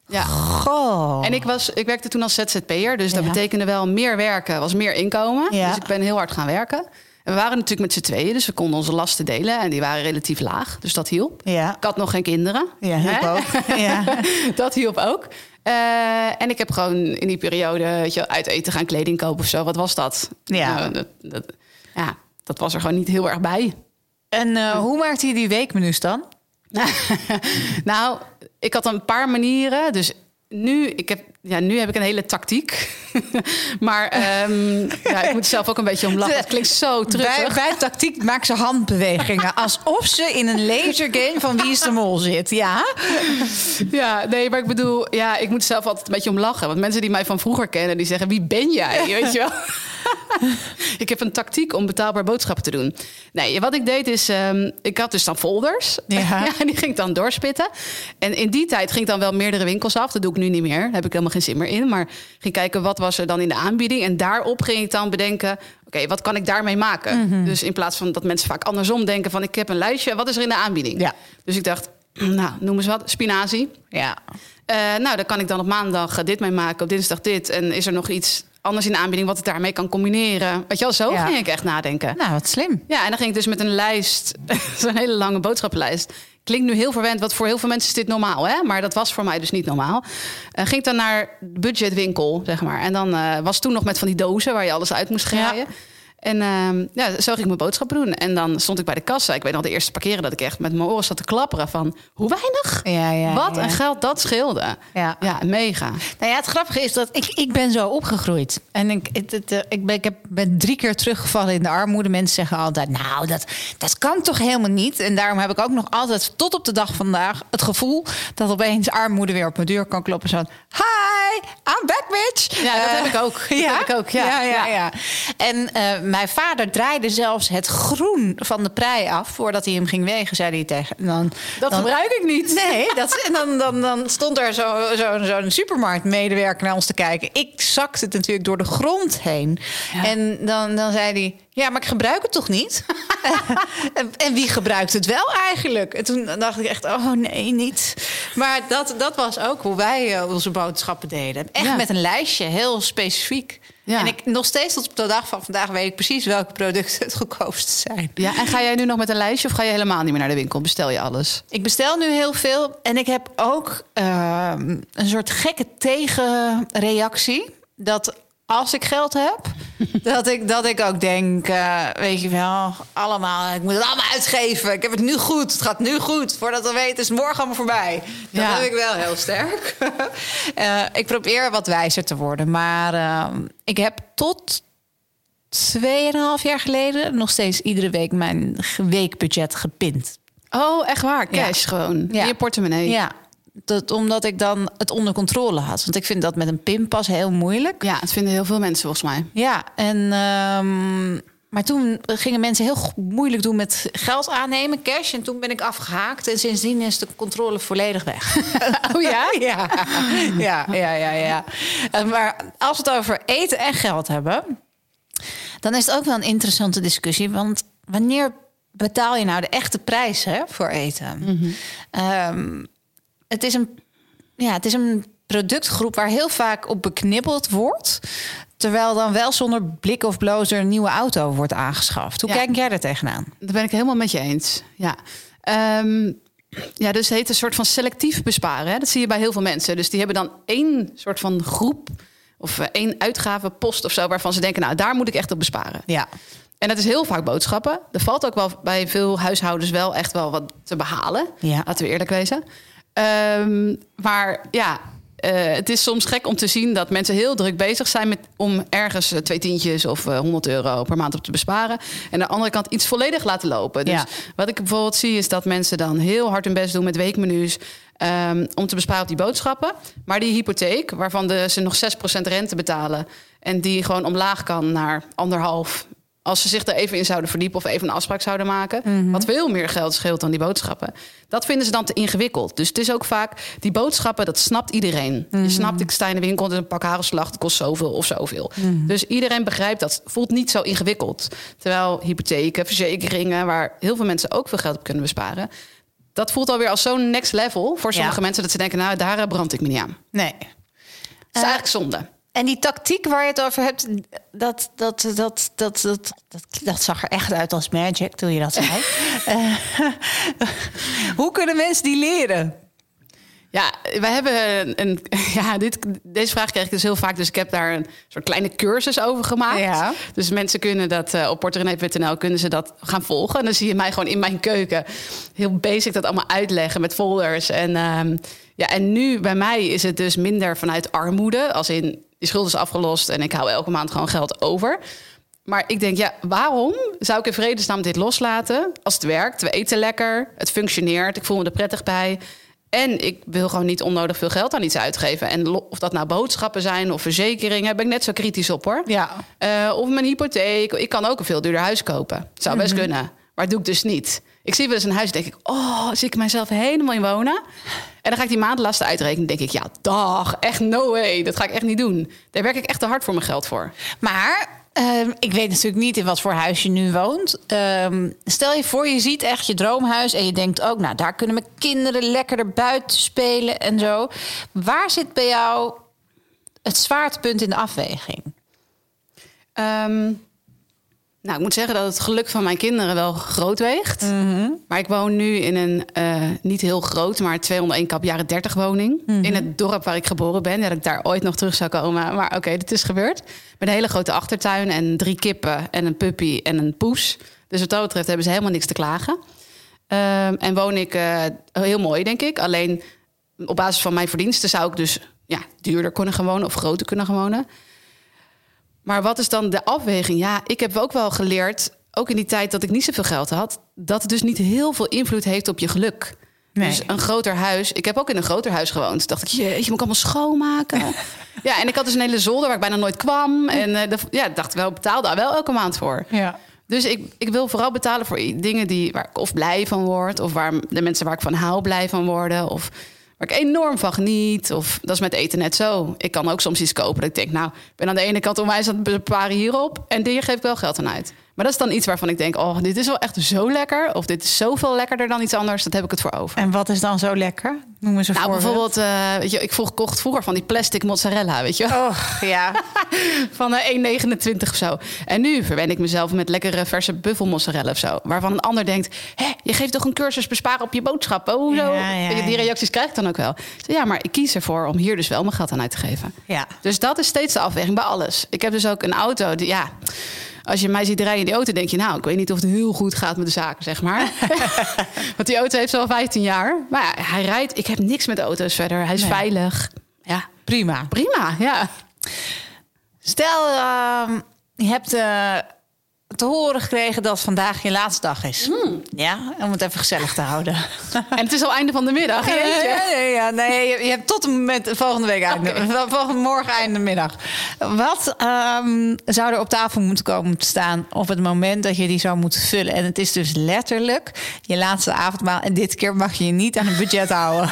S2: Ja.
S1: Goh.
S2: En ik, was, ik werkte toen als ZZP'er, dus dat betekende wel meer werken, was meer inkomen.
S1: Ja.
S2: Dus ik ben heel hard gaan werken. En we waren natuurlijk met z'n tweeën, dus we konden onze lasten delen. En die waren relatief laag, dus dat hielp.
S1: Ja.
S2: Ik had nog geen kinderen.
S1: Ja, ook. Ja.
S2: dat hielp ook. Eh, en ik heb gewoon in die periode weet je, uit eten gaan kleding kopen of zo. Wat was dat?
S1: Ja.
S2: Nou, dat, dat, ja, dat was er gewoon niet heel erg bij.
S1: En eh, hoe maakt hij die weekmenu's dan?
S2: nou, ik had een paar manieren. Dus nu, ik heb, ja, nu heb ik een hele tactiek. maar ehm, ja, ik moet zelf ook een beetje om lachen. Het klinkt zo terug.
S1: Bij, bij tactiek maakt ze handbewegingen. Alsof ze in een lasergame van Wie is de Mol zit. Ja?
S2: Ja, nee, maar ik bedoel, ja, ik moet zelf altijd een beetje om lachen. Want mensen die mij van vroeger kennen, die zeggen: Wie ben jij? Weet je wel? ik heb een tactiek om betaalbaar boodschappen te doen. Nee, wat ik deed is, ehm, ik had dus dan folders.
S1: Ja.
S2: en die ging ik dan doorspitten. En in die tijd ging ik dan wel meerdere winkels af. Dat doe ik nu niet meer. Daar heb ik helemaal geen zin meer in. Maar ging kijken wat was er dan in de aanbieding. En daarop ging ik dan bedenken. Oké, wat kan ik daarmee maken?
S1: Mhm.
S2: Dus in plaats van dat mensen vaak andersom denken van ik heb een lijstje, wat is er in de aanbieding?
S1: Ja.
S2: Dus ik dacht, nou, noem eens wat, spinazie.
S1: Ja.
S2: Eh, nou, daar kan ik dan op maandag eh, dit mee maken, op dinsdag dit. En is er nog iets anders in de aanbieding wat ik daarmee kan combineren? Weet je wel, zo
S1: Ja.
S2: ging ik echt nadenken.
S1: Nou, wat slim.
S2: Ja, en dan ging ik dus met een lijst, zo'n hele lange boodschappenlijst. Klinkt nu heel verwend, want voor heel veel mensen is dit normaal, hè? Maar dat was voor mij dus niet normaal. Eh, ging ik dan naar de budgetwinkel, zeg maar. En dan eh, was toen nog met van die dozen waar je alles uit moest
S1: Ja.
S2: En ehm, ja, zo ging ik mijn boodschappen doen. En dan stond ik bij de kassa. Ik weet nog de eerste paar keren dat ik echt met mijn oren zat te klapperen van... hoe weinig?
S1: Ja, ja,
S2: Wat een geld dat scheelde.
S1: Ja.
S2: ja mega.
S1: Nou ja, het grappige is dat ik, ik ben zo opgegroeid. En ik, het, het, eh, ik, ben, ik heb, ben drie keer teruggevallen in de armoede. Mensen zeggen altijd, nou, dat, dat kan toch helemaal niet? En daarom heb ik ook nog altijd, tot op de dag vandaag... het gevoel dat opeens armoede weer op mijn deur kan kloppen. Zo, hi, I'm back, bitch.
S2: Ja, dat
S1: Eh,
S2: heb ik ook. Dat
S1: ja?
S2: heb ik ook, ja.
S1: ja, ja. En eh, mijn vader draaide zelfs het groen van de prei af... voordat hij hem ging wegen, zei hij tegen... Dan,
S2: Dat
S1: dan,
S2: gebruik ik niet.
S1: Nee, dat, en dan, dan, dan stond er zo'n zo, zo'n supermarktmedewerker naar ons te kijken. Ik zakte het natuurlijk door de grond heen.
S2: Ja.
S1: En dan, dan zei hij... Ja, maar ik gebruik het toch niet? en, en wie gebruikt het wel eigenlijk? En toen dacht ik echt, oh nee, niet. Maar dat, dat was ook hoe wij eh, onze boodschappen deden. Echt
S2: Ja.
S1: met een lijstje, heel specifiek.
S2: Ja.
S1: En ik nog steeds tot op de dag van vandaag weet ik precies welke producten het goedkoopst zijn.
S2: Ja, en ga jij nu nog met een lijstje of ga je helemaal niet meer naar de winkel? Bestel je alles?
S1: Ik bestel nu heel veel en ik heb ook ehm, een soort gekke tegenreactie. Dat als ik geld heb, dat ik, dat ik ook denk, eh, weet je wel, allemaal, ik moet het allemaal uitgeven. Ik heb het nu goed, het gaat nu goed. Voordat we weten is morgen allemaal voorbij. Dat
S2: Ja.
S1: heb ik wel heel sterk. Eh, ik probeer wat wijzer te worden, maar ehm, ik heb tot tweeënhalf jaar geleden nog steeds iedere week mijn weekbudget gepind.
S2: Oh, echt waar?
S1: Ja.
S2: Cash gewoon.
S1: Ja.
S2: In je portemonnee.
S1: Ja, dat, omdat ik dan het onder controle had. Want ik vind dat met een pinpas heel moeilijk.
S2: Ja, het vinden heel veel mensen volgens mij.
S1: Ja, en ehm, maar toen gingen mensen heel moeilijk doen met geld aannemen, cash. En toen ben ik afgehaakt. En sindsdien is de controle volledig weg.
S2: Oh ja?
S1: ja, ja, ja, ja. ja. Eh, Maar als we het over eten en geld hebben, dan is het ook wel een interessante discussie. Want wanneer betaal je nou de echte prijs hè, voor eten? Ehm, het, is een, ja, het is een productgroep waar heel vaak op beknibbeld wordt. Terwijl dan wel zonder blik of bloos er een nieuwe auto wordt aangeschaft. Hoe
S2: Ja.
S1: kijk jij daar tegenaan?
S2: Dat ben ik helemaal met je eens. Ja. Ehm, ja, dus het heet een soort van selectief besparen. Hè? Dat zie je bij heel veel mensen. Dus die hebben dan één soort van groep of eh, één uitgavenpost of zo waarvan ze denken, nou, daar moet ik echt op besparen.
S1: Ja.
S2: En dat is heel vaak boodschappen. Er valt ook wel bij veel huishoudens wel echt wel wat te behalen.
S1: Ja.
S2: Laten we eerlijk wezen. Ehm, maar ja, eh, het is soms gek om te zien dat mensen heel druk bezig zijn met om ergens eh, twee tientjes of eh, 100 euro per maand op te besparen. En aan de andere kant iets volledig laten lopen. Dus
S1: Ja.
S2: wat ik bijvoorbeeld zie is dat mensen dan heel hard hun best doen met weekmenu's. ehm, om te besparen op die boodschappen. Maar die hypotheek, waarvan de, ze nog 6% rente betalen. En die gewoon omlaag kan naar anderhalf. Als ze zich er even in zouden verdiepen of even een afspraak zouden maken. Wat veel meer geld scheelt dan die boodschappen. Dat vinden ze dan te ingewikkeld. Dus het is ook vaak, die boodschappen, dat snapt iedereen. Je snapt, ik sta in de winkel, het is een pak hagelslag, het kost zoveel of zoveel. Dus iedereen begrijpt dat. Het voelt niet zo ingewikkeld. Terwijl hypotheken, verzekeringen, waar heel veel mensen ook veel geld op kunnen besparen. Dat voelt alweer als zo'n next level voor sommige
S1: Ja.
S2: mensen dat ze denken, nou daar eh, brand ik me niet aan.
S1: Nee.
S2: Dat is eigenlijk zonde.
S1: En die tactiek waar je het over hebt, dat, dat, dat, dat, dat, dat, dat zag er echt uit als magic toen je dat zei. Eh, hoe kunnen mensen die leren?
S2: Ja, wij hebben een. Ja, dit, deze vraag krijg ik dus heel vaak. Dus ik heb daar een soort kleine cursus over gemaakt.
S1: Ja.
S2: Dus mensen kunnen dat eh, op porterenee.nl kunnen ze dat gaan volgen. En dan zie je mij gewoon in mijn keuken heel basic dat allemaal uitleggen met folders. En, ehm, ja, en nu bij mij is het dus minder vanuit armoede. Als in die schuld is afgelost en ik hou elke maand gewoon geld over. Maar ik denk, ja, waarom zou ik in vredesnaam dit loslaten als het werkt? We eten lekker, het functioneert, ik voel me er prettig bij. En ik wil gewoon niet onnodig veel geld aan iets uitgeven. En of dat nou boodschappen zijn of verzekeringen, ben ik net zo kritisch op hoor.
S1: Ja.
S2: Eh, of mijn hypotheek. Ik kan ook een veel duurder huis kopen. Zou best kunnen. Maar dat doe ik dus niet. Ik zie wel eens een huis, denk ik, oh, zie ik mijzelf helemaal in wonen. En dan ga ik die maandlasten uitrekenen. denk ik, ja, dag, echt no way. Dat ga ik echt niet doen. Daar werk ik echt te hard voor mijn geld voor.
S1: Maar ehm, ik weet natuurlijk niet in wat voor huis je nu woont. Ehm, stel je voor, je ziet echt je droomhuis en je denkt ook, nou, daar kunnen mijn kinderen lekker erbuiten spelen en zo. Waar zit bij jou het zwaartepunt in de afweging?
S2: Ehm, nou, ik moet zeggen dat het geluk van mijn kinderen wel groot weegt. Maar ik woon nu in een eh, niet heel groot, maar 201 kap jaren 30 woning. In het dorp waar ik geboren ben. Dat ik daar ooit nog terug zou komen. Maar oké, dit is gebeurd. Met een hele grote achtertuin en drie kippen en een puppy en een poes. Dus wat dat betreft hebben ze helemaal niks te klagen. Ehm, en woon ik eh, heel mooi, denk ik. Alleen op basis van mijn verdiensten zou ik dus ja, duurder kunnen gaan wonen of groter kunnen gaan wonen. Maar wat is dan de afweging? Ja, ik heb ook wel geleerd, ook in die tijd dat ik niet zoveel geld had, dat het dus niet heel veel invloed heeft op je geluk.
S1: Nee.
S2: Dus een groter huis. Ik heb ook in een groter huis gewoond. Dacht ik, jeetje, moet ik allemaal schoonmaken? ja, en ik had dus een hele zolder waar ik bijna nooit kwam. En eh, de, ja, ik dacht wel, betaalde daar wel elke maand voor.
S1: Ja.
S2: Dus ik, ik wil vooral betalen voor dingen die, waar ik of blij van word... of waar de mensen waar ik van hou blij van worden... of waar ik enorm van geniet. Of dat is met eten net zo. Ik kan ook soms iets kopen dat ik denk... nou, ik ben aan de ene kant onwijs aan het besparen hierop... en hier geef ik wel geld aan uit. Maar dat is dan iets waarvan ik denk... oh, dit is wel echt zo lekker... of dit is zoveel lekkerder dan iets anders... dat heb ik het voor over.
S1: En wat is dan zo lekker? Noem eens een
S2: Nou,
S1: voorbeeld.
S2: bijvoorbeeld, eh, weet je, ik vroeg, kocht vroeger van die plastic mozzarella, weet je?
S1: Oh, ja.
S2: Van eh, 1,29 of zo. En nu verwen ik mezelf met lekkere verse buffelmozzarella of zo. Waarvan een ander denkt, Hé, je geeft toch een cursus besparen op je boodschappen? Hoezo?
S1: Ja, ja,
S2: je, die
S1: ja.
S2: reacties krijg ik dan ook wel. Ja, maar ik kies ervoor om hier dus wel mijn geld aan uit te geven.
S1: Ja.
S2: Dus dat is steeds de afweging bij alles. Ik heb dus ook een auto die, ja... Als je mij ziet rijden in die auto, denk je... nou, ik weet niet of het heel goed gaat met de zaken, zeg maar. Want die auto heeft al 15 jaar. Maar ja, hij rijdt... Ik heb niks met auto's verder. Hij is
S1: Nee.
S2: veilig. Ja,
S1: Prima.
S2: prima, ja.
S1: Stel, ehm, je hebt eh, te horen gekregen dat vandaag je laatste dag is.
S2: Hmm.
S1: Ja, om het even gezellig te houden.
S2: En het is al einde van de middag.
S1: Ja, ja, ja, nee, je, je hebt tot en met volgende week einde. Volgende morgen einde middag. Wat ehm, zou er op tafel moeten komen te staan op het moment dat je die zou moeten vullen? En het is dus letterlijk je laatste avondmaal. En dit keer mag je je niet aan het budget houden.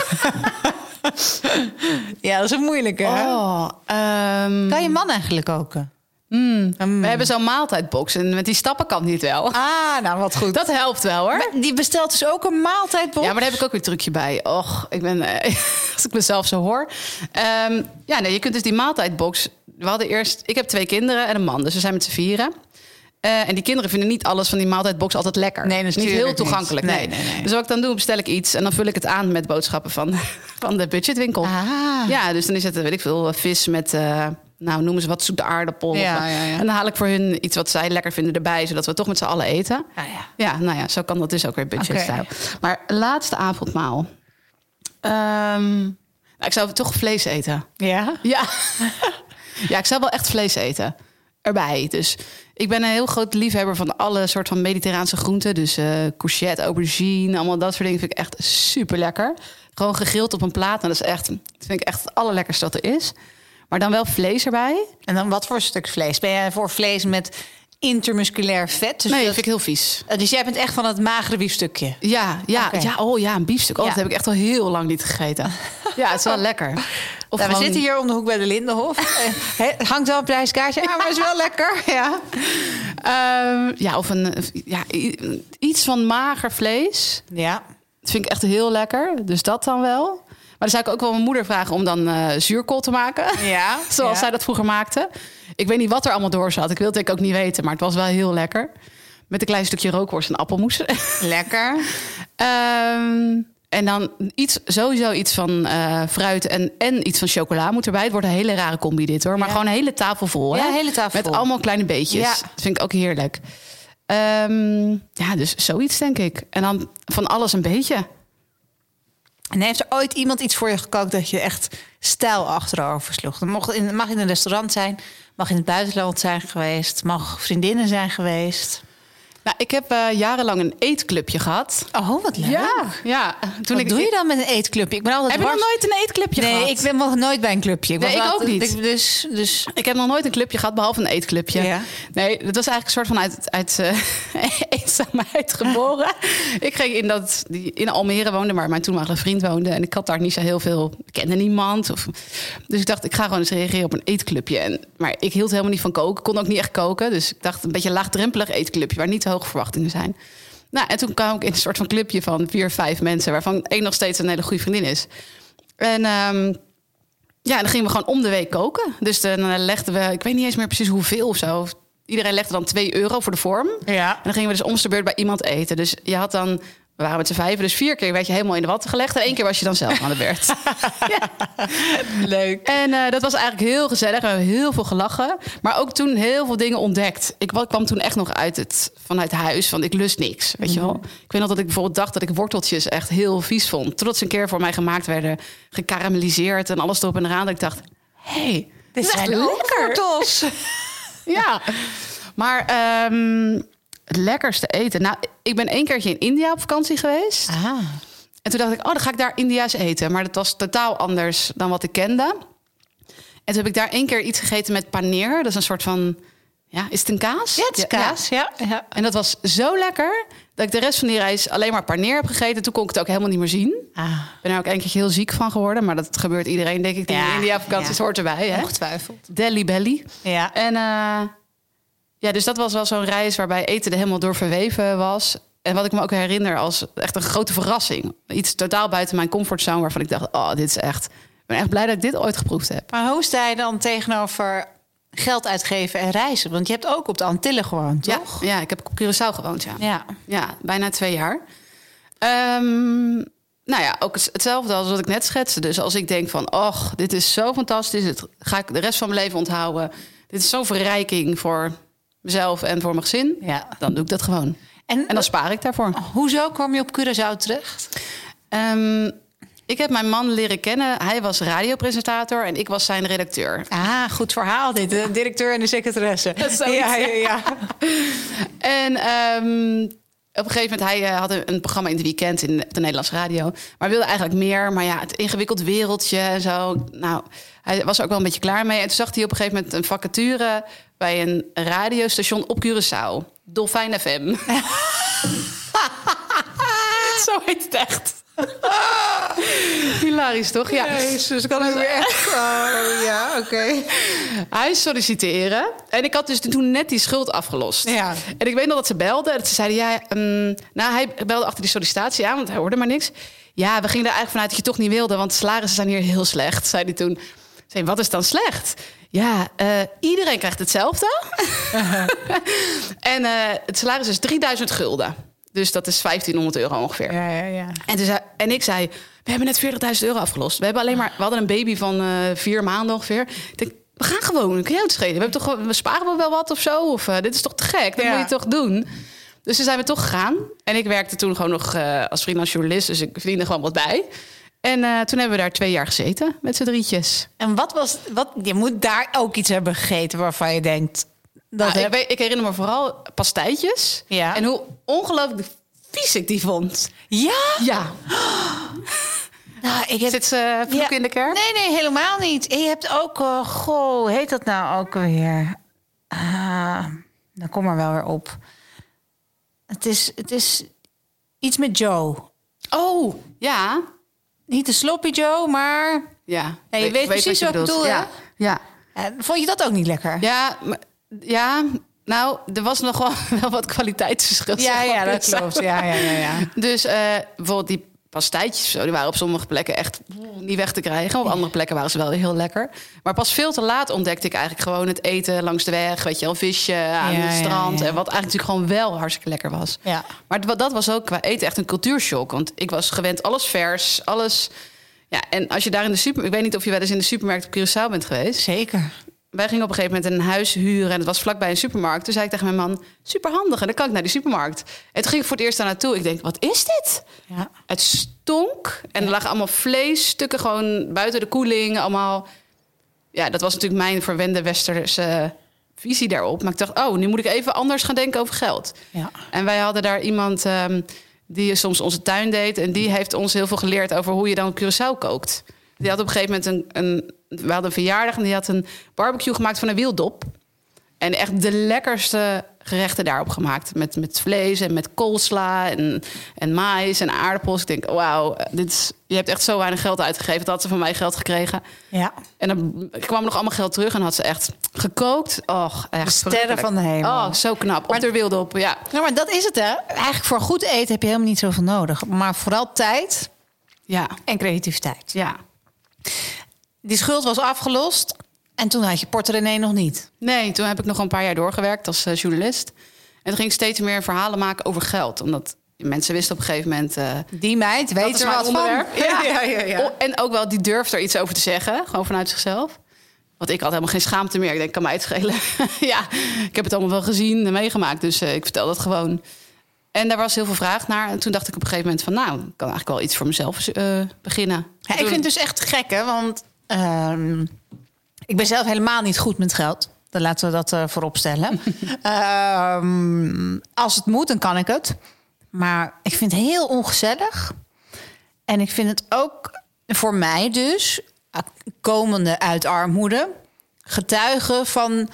S1: ja, dat is een moeilijke. hè?
S2: Oh, ehm,
S1: Kan je man eigenlijk koken?
S2: We hebben zo'n maaltijdbox en met die stappen kan het niet wel.
S1: Ah, nou wat goed.
S2: Dat helpt wel hoor.
S1: Maar die bestelt dus ook een maaltijdbox?
S2: Ja, maar daar heb ik ook weer een trucje bij. Och, ik ben, eh, als ik mezelf zo hoor. Ehm, ja, nee, je kunt dus die maaltijdbox. We hadden eerst, ik heb twee kinderen en een man, dus we zijn met z'n vieren. Eh, en die kinderen vinden niet alles van die maaltijdbox altijd lekker.
S1: Nee,
S2: Het is niet heel
S1: niet.
S2: toegankelijk.
S1: Nee,
S2: Nee,
S1: nee, nee.
S2: Dus wat ik dan doe, bestel ik iets en dan vul ik het aan met boodschappen van, van de budgetwinkel.
S1: Ah.
S2: Ja, dus dan is het, weet ik veel, vis met, eh, nou noemen ze wat zoete aardappel.
S1: Ja,
S2: of,
S1: ja, ja.
S2: En dan haal ik voor hun iets wat zij lekker vinden erbij, zodat we toch met z'n allen eten.
S1: Ja.
S2: Ja, nou ja, zo kan dat dus ook weer.
S1: Oké.
S2: Maar laatste avondmaal. Ehm, nou, ik zou toch vlees eten.
S1: Ja?
S2: Ja. ja, ik zou wel echt vlees eten. Erbij. Dus ik ben een heel groot liefhebber van alle soort van mediterraanse groenten. Dus eh courgette, aubergine, allemaal dat soort dingen vind ik echt super lekker. Gewoon gegrild op een plaat. En dat is echt, dat vind ik echt het allerlekkerste wat er is. Maar dan wel vlees erbij.
S1: En dan wat voor stuk vlees? Ben jij voor vlees met intermusculair vet? Dus,
S2: Nee, dat vind ik heel vies.
S1: Eh, dus jij bent echt van het magere biefstukje?
S2: Ja, ja, ja, oh ja, een biefstuk. Oh,
S1: Ja.
S2: Dat heb ik echt al heel lang niet gegeten. Ja, het is wel lekker. Of
S1: Nou, we zitten hier om de hoek bij de Lindenhof. Eh, hangt wel een prijskaartje, ja, maar is wel lekker. Ja.
S2: Ehm, ja, of een, ja, iets van mager vlees.
S1: ja.
S2: Dat vind ik echt heel lekker. Dus dat dan wel. Maar dan zou ik ook wel mijn moeder vragen om dan eh, zuurkool te maken.
S1: Ja,
S2: Zoals
S1: ja.
S2: zij dat vroeger maakte. Ik weet niet wat er allemaal door zat. Ik wil het ook niet weten. Maar het was wel heel lekker. Met een klein stukje rookworst en appelmoes.
S1: Lekker.
S2: Ehm, en dan iets, sowieso iets van eh, fruit en, en iets van chocola moet erbij. Het wordt een hele rare combi dit hoor. Maar
S1: Ja.
S2: gewoon een hele tafel vol. Hè?
S1: Ja, hele tafel
S2: Met
S1: vol.
S2: allemaal kleine beetjes.
S1: Ja.
S2: Dat vind ik ook heerlijk. Ehm, ja, dus zoiets denk ik. En dan van alles een beetje.
S1: En heeft er ooit iemand iets voor je gekookt dat je echt stijl achterover sloeg? Dat mag in, mag in een restaurant zijn, mag in het buitenland zijn geweest, mag vriendinnen zijn geweest.
S2: Nou, ik heb eh, jarenlang een eetclubje gehad.
S1: Oh, wat leuk.
S2: ja. Toen
S1: Wat
S2: ik,
S1: doe je dan met een eetclubje? Ik ben altijd
S2: Heb je nog nooit een eetclubje
S1: Nee,
S2: gehad?
S1: ik ben nog nooit bij een clubje.
S2: Nee,
S1: was
S2: ik ook
S1: altijd-
S2: niet.
S1: ik- dus, dus
S2: Ik heb nog nooit een clubje gehad, behalve een eetclubje.
S1: Ja.
S2: Nee, dat was eigenlijk een soort van uit, uit eh, eenzaamheid geboren. ik ging in, dat, in Almere wonen, waar mijn toenmalige vriend woonde. En ik had daar niet zo heel veel, ik kende niemand. Of, dus ik dacht, ik ga gewoon eens reageren op een eetclubje. En, maar ik hield helemaal niet van koken, kon ook niet echt koken. Dus ik dacht, een beetje laagdrempelig eetclubje, waar niet te hoge verwachtingen zijn. Nou, en toen kwam ik in een soort van clubje van vier, vijf mensen... waarvan één nog steeds een hele goede vriendin is. En... ehm, ja, dan gingen we gewoon om de week koken. Dus dan eh, legden we, ik weet niet eens meer precies hoeveel of zo. Iedereen legde dan 2 euro voor de vorm.
S1: ja.
S2: En dan gingen we dus om de beurt bij iemand eten. Dus je had dan, we waren met z'n vijven, dus vier keer werd je helemaal in de watten gelegd. En één keer was je dan zelf aan de beurt.
S1: leuk.
S2: En eh, dat was eigenlijk heel gezellig. We hebben heel veel gelachen. Maar ook toen heel veel dingen ontdekt. Ik wa- kwam toen echt nog uit het, vanuit huis van ik lust niks. Weet je wel? Ik weet nog dat ik bijvoorbeeld dacht dat ik worteltjes echt heel vies vond. Totdat ze een keer voor mij gemaakt werden. Gekarameliseerd en alles erop en eraan. Dat ik dacht, hé, hey,
S1: Dit zijn
S2: lekker.
S1: wortels.
S2: Ja. Maar ehm, het lekkerste eten. Nou, ik ben één keertje in India op vakantie geweest.
S1: Ah.
S2: En toen dacht ik, oh, dan ga ik daar India's eten. Maar dat was totaal anders dan wat ik kende. En toen heb ik daar één keer iets gegeten met paneer. Dat is een soort van, ja, is het een kaas?
S1: Ja, het is kaas. Ja, ja.
S2: En dat was zo lekker dat ik de rest van die reis alleen maar paneer heb gegeten. Toen kon ik het ook helemaal niet meer zien.
S1: Ah.
S2: Ik ben er ook een keertje heel ziek van geworden. Maar dat gebeurt iedereen, denk ik, die
S1: Ja,
S2: in India op vakantie is,
S1: ja.
S2: hoort erbij. Hè?
S1: Ongetwijfeld.
S2: Delhi belly.
S1: Ja.
S2: En eh, ja, dus dat was wel zo'n reis waarbij eten er helemaal door verweven was. En wat ik me ook herinner als echt een grote verrassing. Iets totaal buiten mijn comfortzone waarvan ik dacht, oh, dit is echt... Ik ben echt blij dat ik dit ooit geproefd heb.
S1: Maar hoe sta je dan tegenover geld uitgeven en reizen? Want je hebt ook op de Antillen gewoond,
S2: Ja,
S1: toch?
S2: ja, ik heb op Curaçao gewoond, ja.
S1: Ja.
S2: Ja, bijna twee jaar. Ehm, nou ja, ook het- hetzelfde als wat ik net schetste. Dus als ik denk van, och, dit is zo fantastisch. Dit ga ik de rest van mijn leven onthouden. Dit is zo'n verrijking voor mezelf en voor mijn gezin.
S1: Ja.
S2: Dan doe ik dat gewoon.
S1: En,
S2: En dan spaar ik daarvoor.
S1: hoezo kwam je op Curaçao terecht?
S2: Ehm, Ik heb mijn man leren kennen. Hij was radiopresentator en ik was zijn redacteur.
S1: Ah, goed verhaal dit. De directeur en de secretaresse. Ja, ja, ja.
S2: En ehm, op een gegeven moment, hij eh, had een, een programma in het weekend in de Nederlandse radio. Maar wilde eigenlijk meer. Maar ja, het ingewikkeld wereldje en zo. Nou, hij was er ook wel een beetje klaar mee. En toen zag hij op een gegeven moment een vacature bij een radiostation op Curaçao. Dolfijn FM. zo heet het echt. Hilarisch, toch? Ja.
S1: Jezus, kan het weer echt... Oh, ja, oké.
S2: Hij solliciteren. En ik had dus toen net die schuld afgelost.
S1: Ja.
S2: En ik weet nog dat ze belden. Dat ze zeiden, ja, ehm, nou, hij belde achter die sollicitatie aan, want hij hoorde maar niks. Ja, we gingen er eigenlijk vanuit dat je toch niet wilde, want de salarissen zijn hier heel slecht, zei hij toen. Zei, wat is dan slecht? Ja, eh, iedereen krijgt hetzelfde. en eh, het salaris is 3000 gulden. Dus dat is 1500 euro ongeveer.
S1: Ja, ja, ja.
S2: En, zei, en ik zei, we hebben net 40.000 euro afgelost. We, hebben alleen maar, we hadden een baby van eh, vier maanden ongeveer. Ik denk, we gaan gewoon, kun je het schelen? We, hebben toch, we sparen wel wat of zo? Of dit is toch te gek? Dat
S1: Ja.
S2: moet je toch doen? Dus toen zijn we toch gegaan. En ik werkte toen gewoon nog als freelance journalist. Dus ik verdiende gewoon wat bij. En eh, toen hebben we daar twee jaar gezeten met z'n drietjes.
S1: En wat was... Wat, je moet daar ook iets hebben gegeten waarvan je denkt... Dat
S2: Nou, ik,
S1: heb...
S2: ik herinner me vooral pastijtjes.
S1: Ja.
S2: En hoe ongelooflijk vies ik die vond.
S1: Ja?
S2: Ja.
S1: Nou, ik heb...
S2: Zit ze vloek
S1: Ja.
S2: in de kerk?
S1: Nee, nee, helemaal niet. En je hebt ook... eh, goh, hoe heet dat nou ook weer? Ah, dan kom maar wel weer op. Het is, het is iets met Joe.
S2: Oh, ja.
S1: Niet de sloppy Joe, maar...
S2: Ja.
S1: Ja, je weet precies
S2: je
S1: wat ik bedoel, hè?
S2: Ja. ja.
S1: vond je dat ook niet lekker?
S2: Ja, maar- ja, nou, er was nog wel, wel wat kwaliteitsverschil.
S1: ja,
S2: zeg maar,
S1: ja, dat klopt. Ja, ja, ja, ja.
S2: Dus eh, bijvoorbeeld die pastijtjes, zo, die waren op sommige plekken echt niet weg te krijgen. Op andere plekken waren ze wel heel lekker. Maar pas veel te laat ontdekte ik eigenlijk gewoon het eten langs de weg. Weet je wel, visje aan
S1: Ja,
S2: het strand.
S1: ja.
S2: En wat eigenlijk natuurlijk gewoon wel hartstikke lekker was.
S1: Ja.
S2: Maar dat was ook qua eten echt een cultuurshock. Want ik was gewend alles vers, alles... Ja, en als je daar in de super... Ik weet niet of je wel eens in de supermarkt op Curaçao bent geweest
S1: Zeker.
S2: Wij gingen op een gegeven moment een huis huren en het was vlakbij een supermarkt. Toen zei ik tegen mijn man, superhandig. En dan kan ik naar die supermarkt. En toen ging ik voor het eerst daar naartoe. Ik denk, wat is dit?
S1: Ja.
S2: Het stonk en er lagen allemaal vleesstukken gewoon buiten de koeling. Allemaal, ja, dat was natuurlijk mijn verwende westerse visie daarop. Maar ik dacht, oh, nu moet ik even anders gaan denken over geld.
S1: Ja.
S2: En wij hadden daar iemand ehm, die soms onze tuin deed. En die heeft ons heel veel geleerd over hoe je dan Curaçao kookt. Die had op een gegeven moment een, een... We hadden een verjaardag en die had een barbecue gemaakt van een wieldop. En echt de lekkerste gerechten daarop gemaakt. Met, met vlees en met koolsla en, en mais en aardappels. Ik denk, wauw, dit is, je hebt echt zo weinig geld uitgegeven. Dat had ze van mij geld gekregen.
S1: Ja.
S2: En dan kwam nog allemaal geld terug en had ze echt gekookt. Och, echt
S1: De sterren
S2: verrukkelijk.
S1: van de hemel.
S2: Oh, zo knap. Op de wildop, ja.
S1: Nou, maar dat is het, hè? Eigenlijk voor goed eten heb je helemaal niet zoveel nodig. Maar vooral tijd
S2: Ja,
S1: en creativiteit.
S2: ja.
S1: Die schuld was afgelost. En toen had je Porter René nog niet.
S2: Nee, toen heb ik nog een paar jaar doorgewerkt als eh, journalist. En toen ging ik steeds meer verhalen maken over geld. Omdat mensen wisten op een gegeven moment... eh,
S1: Die meid weet er wat
S2: onderwerp.
S1: van. Ja, ja, ja. ja.
S2: Oh, En ook wel, die durft er iets over te zeggen. Gewoon vanuit zichzelf. Want ik had helemaal geen schaamte meer. Ik denk, kan mij het schelen. ja, ik heb het allemaal wel gezien en meegemaakt. Dus eh, ik vertel dat gewoon. En daar was heel veel vraag naar. En toen dacht ik op een gegeven moment van... nou, ik kan eigenlijk wel iets voor mezelf eh, beginnen.
S1: Ja, ik vind het dus echt gek, hè? Want ehm, ik ben zelf helemaal niet goed met geld. Dan laten we dat eh, voorop stellen. Ehm, als het moet, dan kan ik het. Maar ik vind het heel ongezellig. En ik vind het ook voor mij dus, komende uit armoede, getuigen van.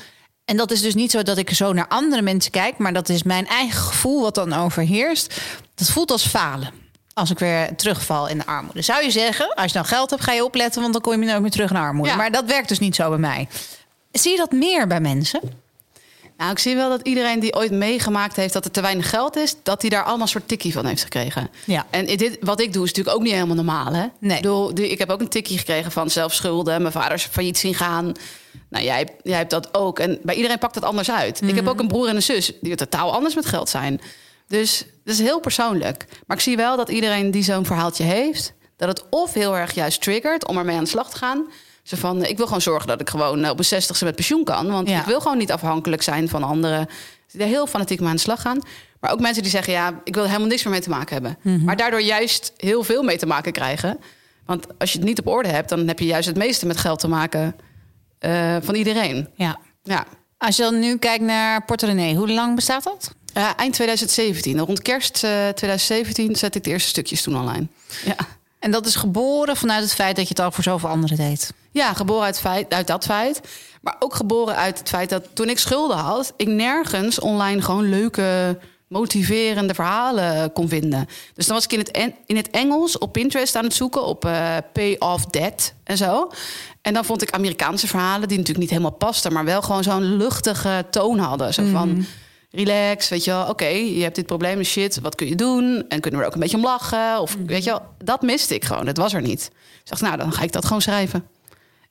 S1: En dat is dus niet zo dat ik zo naar andere mensen kijk, maar dat is mijn eigen gevoel wat dan overheerst. Dat voelt als falen. Als ik weer terugval in de armoede. Zou je zeggen, als je dan geld hebt, ga je opletten, want dan kom je nooit meer terug naar armoede.
S2: Ja.
S1: Maar dat werkt dus niet zo bij mij. Zie je dat meer bij mensen?
S2: Nou, ik zie wel dat iedereen die ooit meegemaakt heeft dat er te weinig geld is, dat hij daar allemaal een soort tikkie van heeft gekregen.
S1: Ja.
S2: En dit, wat ik doe is natuurlijk ook niet helemaal normaal. Hè?
S1: Nee.
S2: Ik, bedoel, ik heb ook een tikkie gekregen van zelfschulden. Mijn vader is failliet zien gaan. Nou, jij, jij hebt dat ook. En bij iedereen pakt het anders uit. Ik heb ook een broer en een zus die totaal anders met geld zijn. Dus dat is heel persoonlijk. Maar ik zie wel dat iedereen die zo'n verhaaltje heeft, dat het of heel erg juist triggert om ermee aan de slag te gaan. Zo van, eh, ik wil gewoon zorgen dat ik gewoon eh, op een zestigste met pensioen kan. Want
S1: Ja.
S2: ik wil gewoon niet afhankelijk zijn van anderen. Die er heel fanatiek mee aan de slag gaan. Maar ook mensen die zeggen, ja, ik wil helemaal niks meer mee te maken hebben. Maar daardoor juist heel veel mee te maken krijgen. Want als je het niet op orde hebt, dan heb je juist het meeste met geld te maken eh, van iedereen.
S1: Ja.
S2: Ja.
S1: Als je dan nu kijkt naar Porto René, hoe lang bestaat dat?
S2: Uh, eind 2017, rond kerst uh, 2017, zette ik de eerste stukjes toen online. Ja.
S1: En dat is geboren vanuit het feit dat je het al voor zoveel anderen deed?
S2: Ja, geboren uit, feit, uit dat feit. Maar ook geboren uit het feit dat toen ik schulden had, ik nergens online gewoon leuke, motiverende verhalen kon vinden. Dus dan was ik in het, in het Engels op Pinterest aan het zoeken op uh, pay off debt en zo. En dan vond ik Amerikaanse verhalen die natuurlijk niet helemaal pasten, maar wel gewoon zo'n luchtige toon hadden. Zo van. Mm relax, weet je wel, oké, je hebt dit probleem, shit, wat kun je doen? En kunnen we er ook een beetje om lachen? Of
S1: Mhm.
S2: weet je wel, dat miste ik gewoon, dat was er niet. Ik dacht, nou, dan ga ik dat gewoon schrijven.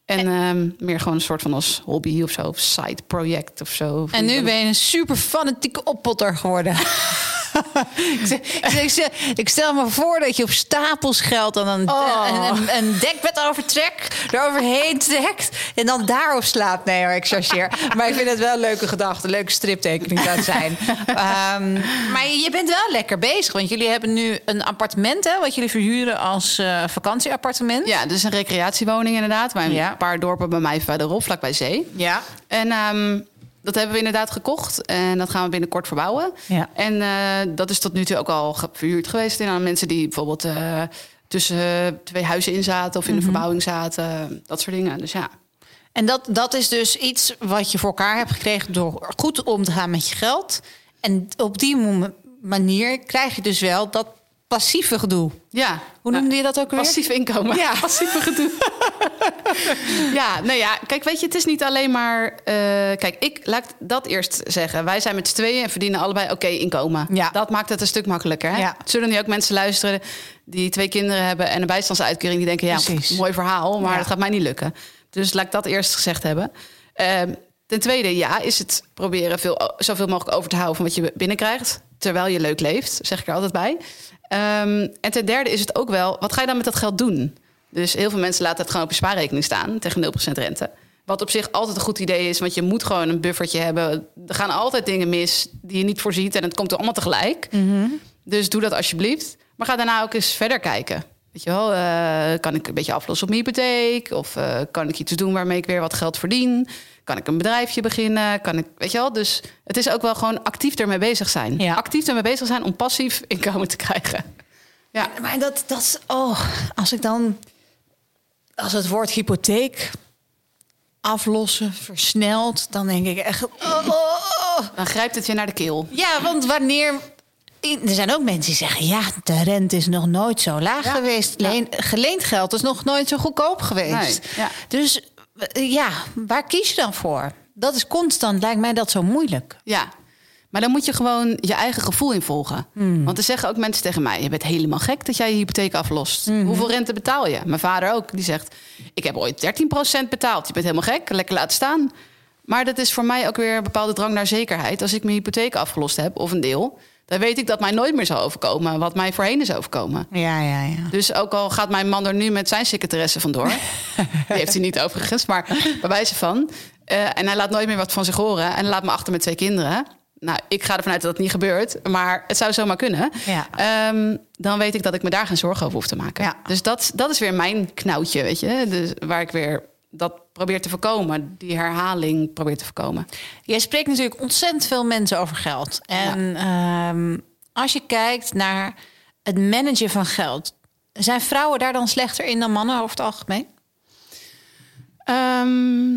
S2: En ehm, meer gewoon een soort van als hobby of zo, of side project of zo.
S1: En nu ben je een super fanatieke oppotter geworden. ik, zeg- ik, stel me voor dat je op stapels geld dan een,
S2: Oh.
S1: een, een, een dekbed overtrekt, eroverheen trekt en dan daarop slaapt. Nee hoor, ik chargeer. maar ik vind het wel een leuke gedachte, een leuke striptekening zou het zijn. Ehm, maar je bent wel lekker bezig, want jullie hebben nu een appartement hè, wat jullie verhuren als eh, vakantieappartement.
S2: Ja, dus een recreatiewoning inderdaad, bij een
S1: Ja.
S2: paar dorpen bij mij verderop, vlakbij zee.
S1: Ja.
S2: En ehm, dat hebben we inderdaad gekocht en dat gaan we binnenkort verbouwen.
S1: Ja.
S2: En eh, dat is tot nu toe ook al verhuurd geweest in aan mensen die bijvoorbeeld eh, tussen twee huizen in zaten of in de verbouwing zaten, dat soort dingen. Dus ja.
S1: En dat, dat is dus iets wat je voor elkaar hebt gekregen door goed om te gaan met je geld. En op die manier krijg je dus wel dat passieve gedoe.
S2: Ja.
S1: Hoe noemde je dat ook weer?
S2: Passief inkomen.
S1: Ja.
S2: passieve gedoe. ja, nou ja, kijk, weet je, het is niet alleen maar. eh, kijk, ik laat ik dat eerst zeggen. Wij zijn met z'n tweeën en verdienen allebei oké inkomen.
S1: Ja.
S2: Dat maakt het een stuk makkelijker. Hè?
S1: Ja.
S2: Zullen nu ook mensen luisteren die twee kinderen hebben en een bijstandsuitkering, die denken: ja,
S1: Precies.
S2: mooi verhaal, maar
S1: Ja.
S2: dat gaat mij niet lukken. Dus laat ik dat eerst gezegd hebben. Ehm, ten tweede, ja, is het proberen veel, zoveel mogelijk over te houden van wat je binnenkrijgt. Terwijl je leuk leeft, zeg ik er altijd bij. Ehm, en ten derde is het ook wel, wat ga je dan met dat geld doen? Dus heel veel mensen laten het gewoon op je spaarrekening staan tegen 0% rente. Wat op zich altijd een goed idee is, want je moet gewoon een buffertje hebben. Er gaan altijd dingen mis die je niet voorziet en het komt er allemaal tegelijk. Dus doe dat alsjeblieft. Maar ga daarna ook eens verder kijken. Weet je wel, eh, kan ik een beetje aflossen op mijn hypotheek? Of eh, kan ik iets doen waarmee ik weer wat geld verdien? Kan ik een bedrijfje beginnen? Kan ik, weet je wel? Dus het is ook wel gewoon actief ermee bezig zijn.
S1: Ja.
S2: Actief ermee bezig zijn om passief inkomen te krijgen. Ja,
S1: Maar dat, dat is, oh, als ik dan, als het woord hypotheek aflossen versnelt, dan denk ik echt, oh, oh, oh.
S2: dan grijpt het je naar de keel.
S1: Ja, want wanneer. Er zijn ook mensen die zeggen: ja, de rente is nog nooit zo laag
S2: Ja.
S1: geweest. Leen, geleend geld is nog nooit zo goedkoop geweest.
S2: Nee, ja.
S1: Dus eh, ja, waar kies je dan voor? Dat is constant, lijkt mij dat zo moeilijk.
S2: Ja, maar dan moet je gewoon je eigen gevoel in volgen.
S1: Hmm.
S2: Want er zeggen ook mensen tegen mij: Je bent helemaal gek dat jij je hypotheek aflost.
S1: Hmm.
S2: Hoeveel rente betaal je? Mijn vader ook. Die zegt: Ik heb ooit 13% betaald. Je bent helemaal gek. Lekker laten staan. Maar dat is voor mij ook weer een bepaalde drang naar zekerheid. Als ik mijn hypotheek afgelost heb, of een deel, dan weet ik dat mij nooit meer zal overkomen wat mij voorheen is overkomen.
S1: Ja, ja, ja.
S2: Dus ook al gaat mijn man er nu met zijn secretaresse vandoor. die heeft hij niet overigens, maar bij wijze van. Eh, en hij laat nooit meer wat van zich horen. En laat me achter met twee kinderen. Nou, ik ga ervan uit dat dat niet gebeurt. Maar het zou zomaar kunnen.
S1: Ja.
S2: Ehm, dan weet ik dat ik me daar geen zorgen over hoef te maken.
S1: Ja.
S2: Dus dat, dat is weer mijn knauwtje, weet je. Dus waar ik weer dat probeer te voorkomen. Die herhaling probeer te voorkomen.
S1: Jij spreekt natuurlijk ontzettend veel mensen over geld. En ehm, als je kijkt naar het managen van geld, zijn vrouwen daar dan slechter in dan mannen over het algemeen?
S2: Ehm,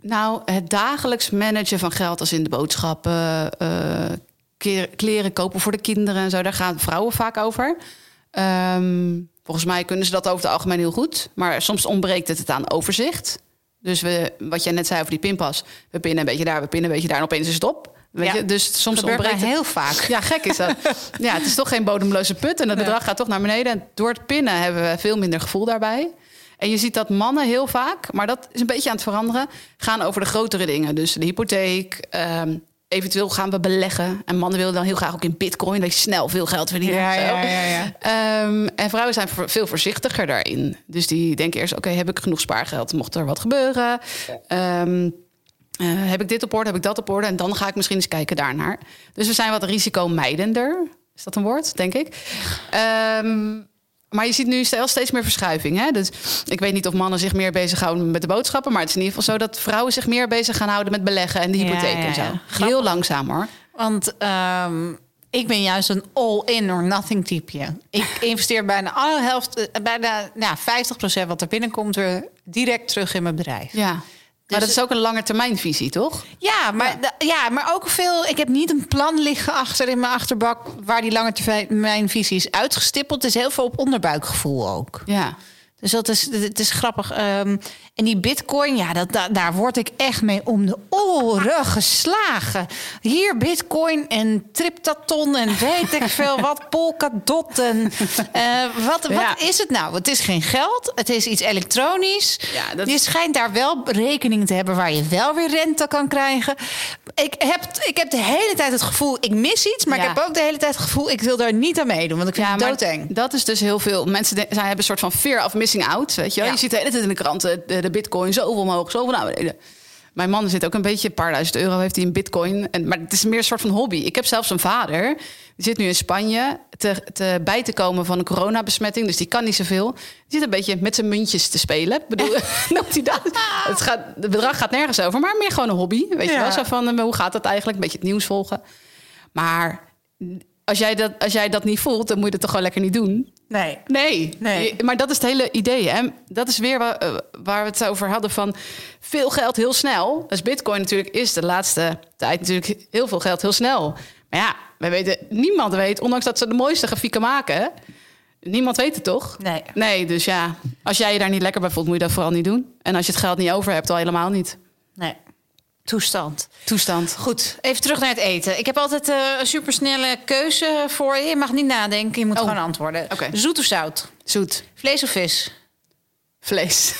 S2: nou, het dagelijks managen van geld als in de boodschappen, eh, kleren kopen voor de kinderen en zo, daar gaan vrouwen vaak over. Ehm, volgens mij kunnen ze dat over het algemeen heel goed, maar soms ontbreekt het het aan overzicht. Dus we, wat jij net zei over die pinpas, we pinnen een beetje daar, we pinnen een beetje daar en opeens is het op. Weet
S1: Ja.
S2: je? Dus soms ontbreekt het
S1: heel vaak.
S2: ja, gek is dat. ja, het is toch geen bodemloze put. En het
S1: Nee.
S2: bedrag gaat toch naar beneden. En door het pinnen hebben we veel minder gevoel daarbij. En je ziet dat mannen heel vaak, maar dat is een beetje aan het veranderen, gaan over de grotere dingen. Dus de hypotheek. ehm, eventueel gaan we beleggen. En mannen willen dan heel graag ook in bitcoin, dat je snel veel geld verdienen.
S1: Ja, ja, ja, ja.
S2: Ehm, en vrouwen zijn veel voorzichtiger daarin. Dus die denken eerst: oké, heb ik genoeg spaargeld? Mocht er wat gebeuren? Ehm, eh, heb ik dit op orde? Heb ik dat op orde? En dan ga ik misschien eens kijken daarnaar. Dus we zijn wat risicomijdender. Is dat een woord, denk ik? Ehm, Maar je ziet nu steeds meer verschuiving. Hè? Dus ik weet niet of mannen zich meer bezighouden met de boodschappen. Maar het is in ieder geval zo dat vrouwen zich meer bezig gaan houden met beleggen en de hypotheek
S1: ja,
S2: en zo. Heel langzaam hoor.
S1: Want ehm, ik ben juist een all-in or nothing typeje. Ik investeer bijna alle helft, eh, bijna nou, 50% wat er binnenkomt weer direct terug in mijn bedrijf.
S2: Ja. Maar dat is ook een lange termijnvisie, toch?
S1: Ja, maar, ja. ja, maar ook veel. Ik heb niet een plan liggen achter in mijn achterbak waar die lange termijn visie is uitgestippeld. Het is heel veel op onderbuikgevoel ook.
S2: Ja.
S1: Dus dat is, het is grappig. Ehm, en die bitcoin, ja, dat, da- daar word ik echt mee om de oren geslagen. Hier bitcoin en triptaton en weet ik veel wat, polkadot en eh, wat,
S2: Ja.
S1: wat is het nou? Het is geen geld, het is iets elektronisch.
S2: Ja, dat-
S1: Je schijnt daar wel rekening te hebben waar je wel weer rente kan krijgen. Ik heb, ik heb de hele tijd het gevoel, ik mis iets, maar
S2: Ja.
S1: ik heb ook de hele tijd het gevoel, ik wil daar niet aan meedoen, want ik vind
S2: Ja,
S1: het doodeng.
S2: dat is dus heel veel. Mensen de- zij hebben een soort van fear of missing out. Weet je, wel?
S1: Ja.
S2: je ziet de hele tijd in de kranten de, de bitcoin zoveel omhoog, zoveel naar beneden. Mijn man zit ook een beetje, een paar duizend euro heeft hij in bitcoin. En, maar het is meer een soort van hobby. Ik heb zelfs een vader, die zit nu in Spanje te, te, bij te komen van een coronabesmetting. Dus die kan niet zoveel. Die zit een beetje met zijn muntjes te spelen. Ik bedoel, noemt hij dat? Het, gaat, het bedrag gaat nergens over, maar meer gewoon een hobby. Weet je wel, zo van, eh, hoe gaat dat eigenlijk? Een beetje het nieuws volgen. Maar als jij, dat, als jij dat niet voelt, dan moet je dat toch gewoon lekker niet doen.
S1: Nee.
S2: Nee,
S1: Nee.
S2: Je- maar dat is het hele idee. Hè? Dat is weer waar, eh, waar we het over hadden van veel geld heel snel. Dus bitcoin natuurlijk is de laatste tijd natuurlijk heel veel geld heel snel. Maar ja, wij weten, niemand weet, ondanks dat ze de mooiste grafieken maken... Niemand weet het toch?
S1: Nee.
S2: Nee, dus ja, als jij je daar niet lekker bij voelt, moet je dat vooral niet doen. En als je het geld niet over hebt, al helemaal niet.
S1: Nee. Toestand.
S2: Toestand.
S1: Goed, even terug naar het eten. Ik heb altijd eh, een supersnelle keuze voor je. Je mag niet nadenken, je moet
S2: Oh.
S1: gewoon antwoorden. Zoet of zout?
S2: Zoet.
S1: Vlees of vis?
S2: Vlees.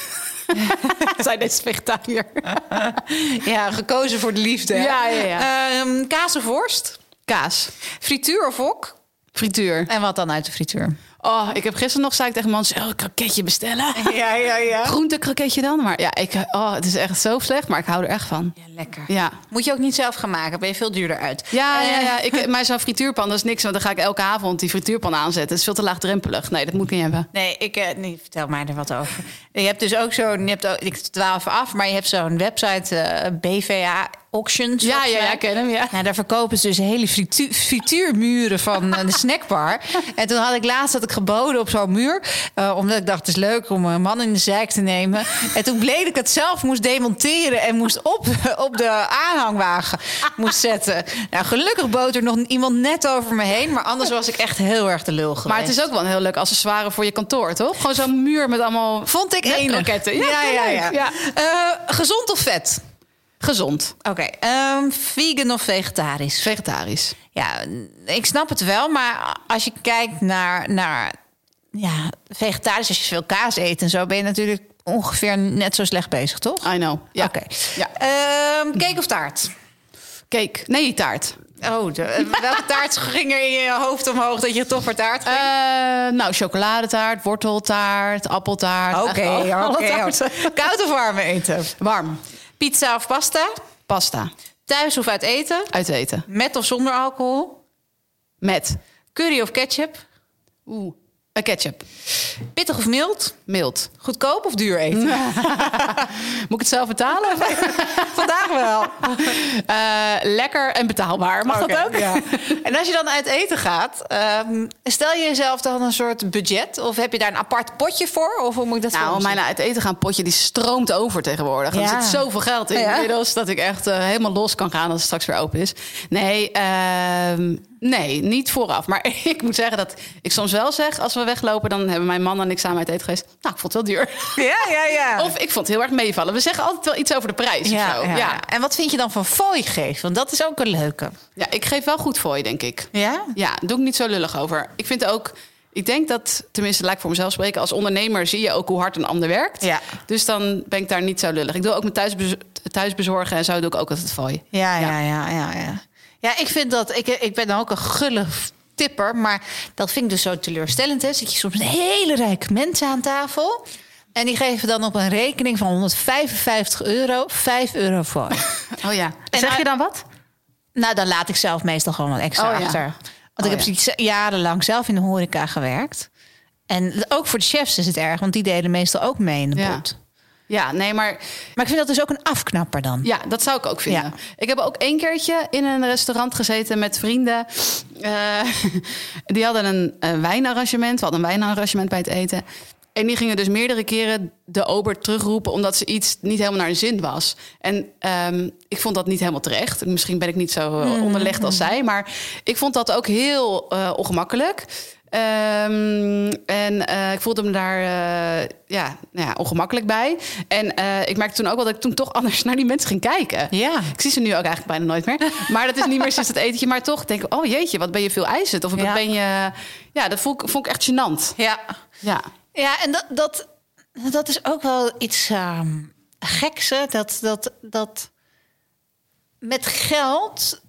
S2: Zij deze vegetariër.
S1: Ja, gekozen voor de liefde.
S2: Ja, ja, ja.
S1: Ehm, kaas of worst?
S2: Kaas.
S1: Frituur of wok?
S2: Frituur.
S1: En wat dan uit de frituur?
S2: Oh, ik heb gisteren nog zei ik tegen man, oh, een kroketje bestellen.
S1: Ja, ja, ja.
S2: Groentekroketje dan? Maar ja, ik, oh, het is echt zo slecht, maar ik hou er echt van.
S1: Ja, lekker.
S2: Ja.
S1: Moet je ook niet zelf gaan maken, ben je veel duurder uit.
S2: Ja, ja,
S1: Eh,
S2: ja. Ik, maar zo'n frituurpan, dat is niks. Want dan ga ik elke avond die frituurpan aanzetten. Het is veel te laagdrempelig. Nee, dat moet ik niet hebben.
S1: Nee, ik, eh, nee, vertel mij er wat over. Je hebt dus ook zo'n, je hebt ook, ik dwaal even af, maar je hebt zo'n website, eh, BVA Auctions.
S2: Ja, ja, ja, ken hem, ja.
S1: Nou, daar verkopen ze dus hele fritu- frituurmuren van eh, de snackbar. En toen had ik laatst dat ik geboden op zo'n muur. eh, omdat ik dacht, het is leuk om een man in de zijk te nemen. En toen bleek ik het zelf moest demonteren en moest op, op de aanhangwagen moest zetten. Nou, gelukkig bood er nog iemand net over me heen. Maar anders was ik echt heel erg de lul geweest.
S2: Maar het is ook wel een heel leuk accessoire voor je kantoor, toch? Gewoon zo'n muur met allemaal...
S1: Vond ik
S2: kroketten. Ja,
S1: Ja, ja, ja.
S2: Ja.
S1: Eh, gezond of vet?
S2: Gezond.
S1: Oké. ehm, vegan of vegetarisch?
S2: Vegetarisch.
S1: Ja, ik snap het wel, maar als je kijkt naar, naar ja, vegetarisch, als je veel kaas eet en zo, ben je natuurlijk ongeveer net zo slecht bezig, toch?
S2: I know. Ja.
S1: Oké.
S2: Ja.
S1: Ehm, cake of taart?
S2: Cake. Nee, taart.
S1: Oh, de, welke taart ging er in je hoofd omhoog dat je toch voor taart ging?
S2: Eh, nou, chocoladetaart, worteltaart, appeltaart.
S1: Oké,
S2: taarten.
S1: Koud of warm eten?
S2: Warm.
S1: Pizza of pasta?
S2: Pasta.
S1: Thuis of uit eten?
S2: Uit eten.
S1: Met of zonder alcohol?
S2: Met.
S1: Curry of ketchup?
S2: Oeh. Een ketchup.
S1: Pittig of mild?
S2: Mild.
S1: Goedkoop of duur eten?
S2: Moet ik het zelf betalen?
S1: Vandaag wel.
S2: Eh, lekker en betaalbaar. Mag dat ook?
S1: Ja. En als je dan uit eten gaat, ehm, stel je jezelf dan een soort budget? Of heb je daar een apart potje voor? Of hoe moet ik dat
S2: Nou,
S1: voor
S2: mijn uit eten gaan potje die stroomt over tegenwoordig. Er zit zoveel geld in
S1: Ja.
S2: inmiddels dat ik echt eh, helemaal los kan gaan als het straks weer open is. Nee, ehm, nee, niet vooraf. Maar ik moet zeggen dat ik soms wel zeg, als we weglopen, dan hebben mijn man en ik samen uit eten geweest. Nou, ik vond het wel duur.
S1: Ja, ja, ja.
S2: Of ik vond het heel erg meevallen. We zeggen altijd wel iets over de prijs
S1: ja,
S2: of zo.
S1: ja.
S2: Ja.
S1: En wat vind je dan van fooi geven? Want dat is ook een leuke.
S2: ja, ik geef wel goed je, denk ik.
S1: Ja?
S2: Ja, doe ik niet zo lullig over. Ik vind ook, ik denk dat, tenminste, laat ik voor mezelf spreken, als ondernemer zie je ook hoe hard een ander werkt.
S1: Ja.
S2: Dus dan ben ik daar niet zo lullig. Ik doe ook mijn thuisbez thuisbezorgen en zo doe ik ook altijd fooi.
S1: Ja, ja, ja, ja, ja. Ja, ik vind dat, ik, ik ben ook een gulle tipper, maar dat vind ik dus zo teleurstellend. Hè? Zit je soms een hele rijke mensen aan tafel en die geven dan op een rekening van 155 euro 5 euro voor.
S2: Oh ja.
S1: En
S2: zeg je dan wat?
S1: nou, dan laat ik zelf meestal gewoon wat extra
S2: Oh ja.
S1: achter. Want
S2: Oh
S1: ik heb
S2: ja.
S1: jarenlang zelf in de horeca gewerkt. En ook voor de chefs is het erg, want die delen meestal ook mee in de pot.
S2: Ja, nee, maar
S1: Maar ik vind dat dus ook een afknapper dan.
S2: Ja, dat zou ik ook vinden.
S1: Ja.
S2: Ik heb ook één keertje in een restaurant gezeten met vrienden. Eh, die hadden een, wijnarrangement. We hadden een wijnarrangement bij het eten. En die gingen dus meerdere keren de ober terugroepen... omdat ze iets niet helemaal naar hun zin was. En ehm, ik vond dat niet helemaal terecht. Misschien ben ik niet zo eh, onderlegd als zij. Maar ik vond dat ook heel eh, ongemakkelijk. Ehm, en eh, ik voelde me daar eh, ja, nou ja, ongemakkelijk bij. En eh, ik merkte toen ook wel dat ik toen toch anders naar die mensen ging kijken.
S1: Ja.
S2: Ik zie ze nu ook eigenlijk bijna nooit meer. Maar dat is niet meer sinds het etentje. Maar toch denk ik, oh jeetje, wat ben je veel eisend. Of wat
S1: Ja.
S2: ben je... Ja, dat vond ik, vond ik echt gênant.
S1: Ja.
S2: Ja.
S1: Ja, en dat, dat, dat is ook wel iets ehm geks, hè? Dat, dat, dat met geld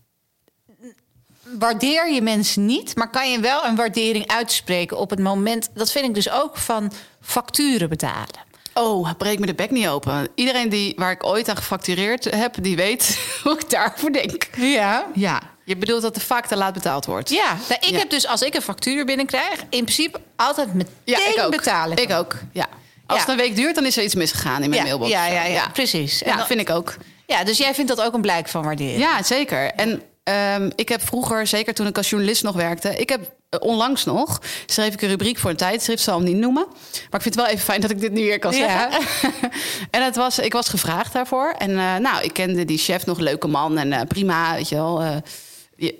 S1: waardeer je mensen niet, maar kan je wel een waardering uitspreken op het moment. Dat vind ik dus ook van facturen betalen.
S2: Oh, breek me de bek niet open. Iedereen die, waar ik ooit aan gefactureerd heb, die weet hoe ik daarvoor denk.
S1: Ja.
S2: Ja, je bedoelt dat er vaak te laat betaald wordt.
S1: Ja, nou, ik
S2: Ja.
S1: heb dus als ik een factuur binnenkrijg, in principe altijd meteen
S2: Ja, ik ook.
S1: betalen.
S2: Ik ook, ja. Als
S1: Ja.
S2: het een week duurt, dan is er iets misgegaan in mijn mailbox.
S1: Ja, ja, ja, precies. En
S2: Ja,
S1: dan-
S2: vind ik ook.
S1: ja, dus jij vindt dat ook een blijk van waardering.
S2: Ja, zeker. En ehm, ik heb vroeger, zeker toen ik als journalist nog werkte... ik heb eh, onlangs nog, schreef ik een rubriek voor een tijdschrift... zal hem niet noemen. Maar ik vind het wel even fijn dat ik dit nu weer kan
S1: Ja.
S2: zeggen. en het was, ik was gevraagd daarvoor. En eh, nou, ik kende die chef nog, leuke man en eh, prima, weet je wel...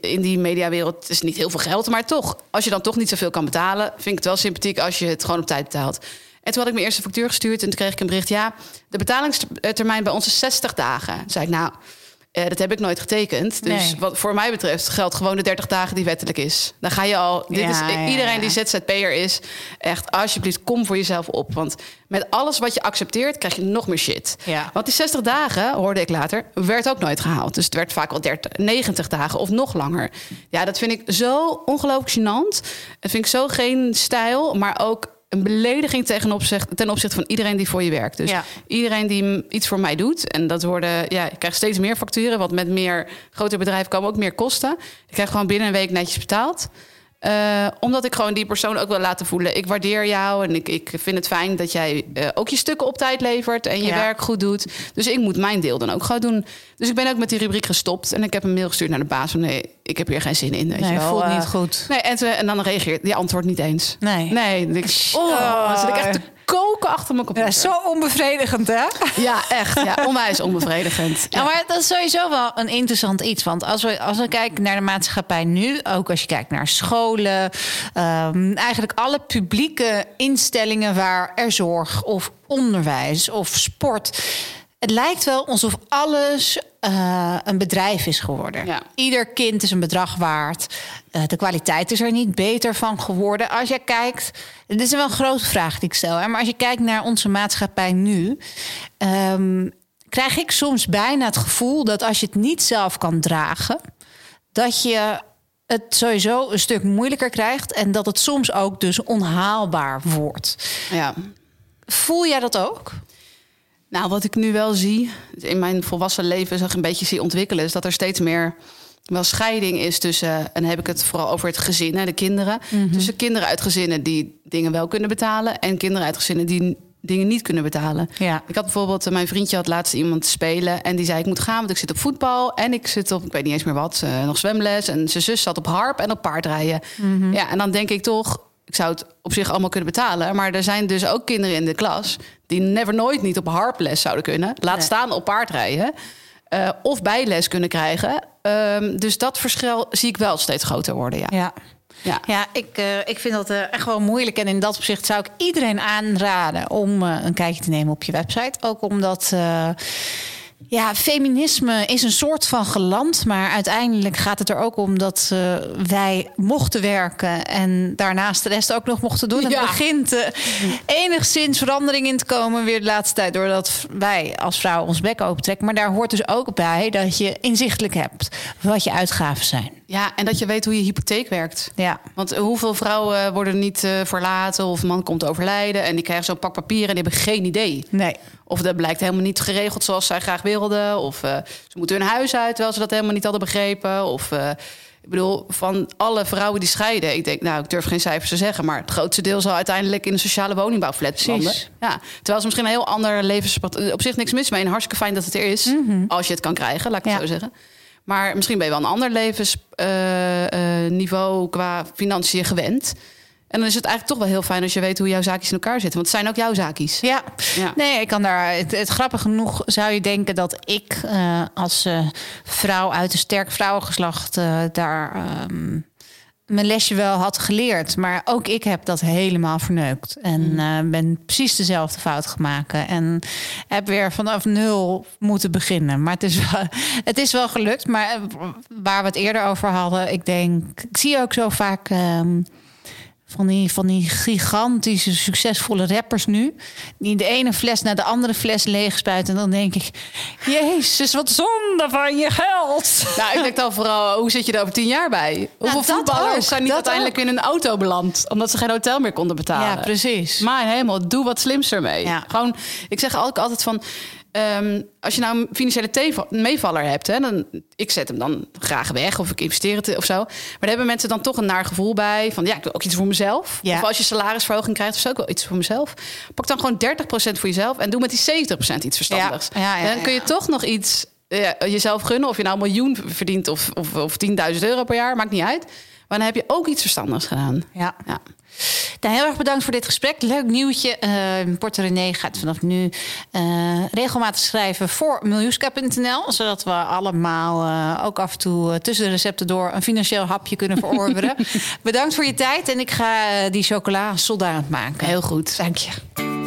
S2: in die mediawereld is niet heel veel geld, maar toch, als je dan toch niet zoveel kan betalen, vind ik het wel sympathiek als je het gewoon op tijd betaalt. En toen had ik mijn eerste factuur gestuurd en toen kreeg ik een bericht: ja, de betalingstermijn bij ons is 60 dagen. Toen zei ik, nou, eh, dat heb ik nooit getekend. Dus
S1: Nee.
S2: wat voor mij betreft geldt gewoon de 30 dagen die wettelijk is. Dan ga je al. Dit
S1: Ja,
S2: is
S1: ja,
S2: iedereen
S1: ja.
S2: die ZZP'er is, echt alsjeblieft, kom voor jezelf op. Want met alles wat je accepteert, krijg je nog meer shit. Want die 60 dagen, hoorde ik later, werd ook nooit gehaald. Dus het werd vaak wel 30, 90 dagen of nog langer. Ja, dat vind ik zo ongelooflijk gênant. Dat vind ik zo geen stijl, maar ook een belediging ten opzichte, ten opzichte van iedereen die voor je werkt. Dus
S1: Ja.
S2: iedereen die iets voor mij doet. En dat worden, ja, ik krijg steeds meer facturen. Want met meer grotere bedrijven komen ook meer kosten. Ik krijg gewoon binnen een week netjes betaald. Eh, omdat ik gewoon die persoon ook wil laten voelen. Ik waardeer jou en ik, ik vind het fijn dat jij eh, ook je stukken op tijd levert en je
S1: Ja.
S2: werk goed doet. Dus ik moet mijn deel dan ook gewoon doen. Dus ik ben ook met die rubriek gestopt en ik heb een mail gestuurd naar de baas van nee, ik heb hier geen zin in. Weet
S1: Nee,
S2: je wel.
S1: voelt
S2: Eh,
S1: niet goed.
S2: Nee, en, ze- en dan reageert die antwoord niet eens.
S1: Nee.
S2: Nee, ik, oh, zit ik echt te koken achter mijn
S1: Ja,
S2: computer.
S1: zo onbevredigend, hè?
S2: Ja, echt. Ja, onwijs onbevredigend.
S1: Ja, maar dat is sowieso wel een interessant iets. Want als we, als we kijken naar de maatschappij nu, ook als je kijkt naar scholen, ehm, eigenlijk alle publieke instellingen waar er zorg of onderwijs of sport. Het lijkt wel alsof alles eh, een bedrijf is geworden.
S2: Ja.
S1: Ieder kind is een bedrag waard. Eh, de kwaliteit is er niet beter van geworden. Als je kijkt, dit is wel een grote vraag die ik stel. Hè? Maar als je kijkt naar onze maatschappij nu, ehm, krijg ik soms bijna het gevoel dat als je het niet zelf kan dragen, dat je het sowieso een stuk moeilijker krijgt en dat het soms ook dus onhaalbaar wordt.
S2: Ja.
S1: Voel jij dat ook?
S2: Nou, wat ik nu wel zie, in mijn volwassen leven zag ik een beetje zie ontwikkelen, is dat er steeds meer wel scheiding is tussen, en dan heb ik het vooral over het gezin, hè, de kinderen. Tussen kinderen uit gezinnen die dingen wel kunnen betalen en kinderen uit gezinnen die dingen niet kunnen betalen.
S1: Ja.
S2: Ik had bijvoorbeeld, eh, mijn vriendje had laatst iemand spelen en die zei ik moet gaan, want ik zit op voetbal en ik zit op, ik weet niet eens meer wat, eh, nog zwemles en zijn zus zat op harp en op paardrijden. Ja, en dan denk ik toch, ik zou het op zich allemaal kunnen betalen, maar er zijn dus ook kinderen in de klas die never nooit niet op harples zouden kunnen, laat
S1: Nee.
S2: staan op paardrijden. eh, of bijles kunnen krijgen. Ehm, dus dat verschil zie ik wel steeds groter worden. Ja.
S1: Ja.
S2: Ja.
S1: Ja, ik, eh, ik vind dat eh, echt wel moeilijk. En in dat opzicht zou ik iedereen aanraden om een kijkje te nemen op je website. Ook omdat. Ja, feminisme is een soort van geland, maar uiteindelijk gaat het er ook om dat eh, wij mochten werken en daarnaast de rest ook nog mochten doen.
S2: Ja.
S1: Het begint eh, enigszins verandering in te komen weer de laatste tijd, doordat wij als vrouw ons bek opentrekken. Maar daar hoort dus ook bij dat je inzichtelijk hebt wat je uitgaven zijn.
S2: ja, en dat je weet hoe je hypotheek werkt.
S1: Ja.
S2: Want hoeveel vrouwen worden niet eh, verlaten of een man komt overlijden en die krijgen zo'n pak papieren en die hebben geen idee.
S1: Nee.
S2: Of dat blijkt helemaal niet geregeld zoals zij graag wilden. Of eh, ze moeten hun huis uit terwijl ze dat helemaal niet hadden begrepen. Of eh, ik bedoel, van alle vrouwen die scheiden, ik denk, nou, ik durf geen cijfers te zeggen, maar het grootste deel zal uiteindelijk in een sociale woningbouwflat belanden. Ja, terwijl ze misschien een heel ander levenspad. Op zich niks mis mee. En hartstikke fijn dat het er is, als je het kan krijgen, laat ik het
S1: Ja.
S2: zo zeggen. Maar misschien ben je wel een ander levensniveau qua financiën gewend. En dan is het eigenlijk toch wel heel fijn als je weet hoe jouw zaakjes in elkaar zitten. Want het zijn ook jouw zaakjes.
S1: Ja.
S2: Ja.
S1: nee, ik kan daar. Het, het grappig genoeg zou je denken dat ik eh, als eh, vrouw uit een sterk vrouwengeslacht eh, daar ehm, mijn lesje wel had geleerd. Maar ook ik heb dat helemaal verneukt. En eh, ben precies dezelfde fout gemaakt. En heb weer vanaf nul moeten beginnen. Maar het is wel, het is wel gelukt. Maar waar we het eerder over hadden, ik denk, ik zie ook zo vaak. ehm, van die, van die gigantische, succesvolle rappers nu. Die de ene fles naar de andere fles leegspuiten. En dan denk ik, jezus, wat zonde van je geld.
S2: Nou, ik denk dan vooral, hoe zit je er over tien jaar bij? Hoeveel
S1: dat
S2: voetballers
S1: ook,
S2: zijn niet uiteindelijk in een auto beland... omdat ze geen hotel meer konden betalen?
S1: Ja, precies.
S2: Maar helemaal, doe wat slims ermee.
S1: Ja.
S2: Gewoon, ik zeg ook altijd van... ehm, als je nou een financiële meevaller hebt, hè, dan ik zet hem dan graag weg of ik investeer het of zo. Maar daar hebben mensen dan toch een naar gevoel bij van ja, ik doe ook iets voor mezelf.
S1: Ja.
S2: Of als je salarisverhoging krijgt, of zo, ook wel iets voor mezelf. Pak dan gewoon 30% voor jezelf en doe met die 70% iets verstandigs.
S1: Ja, ja, ja,
S2: dan kun je toch nog iets eh, jezelf gunnen, of je nou een miljoen verdient of, of, of 10.000 euro per jaar, maakt niet uit. Maar dan heb je ook iets verstandigs gedaan.
S1: Ja.
S2: Ja.
S1: Nou, heel erg bedankt voor dit gesprek. Leuk nieuwtje. Uh, René gaat vanaf nu eh, regelmatig schrijven voor miljuska.nl. Zodat we allemaal eh, ook af en toe tussen de recepten door een financieel hapje kunnen verorberen. bedankt voor je tijd. En ik ga die chocola soldaat maken.
S2: Heel goed.
S1: Dank je.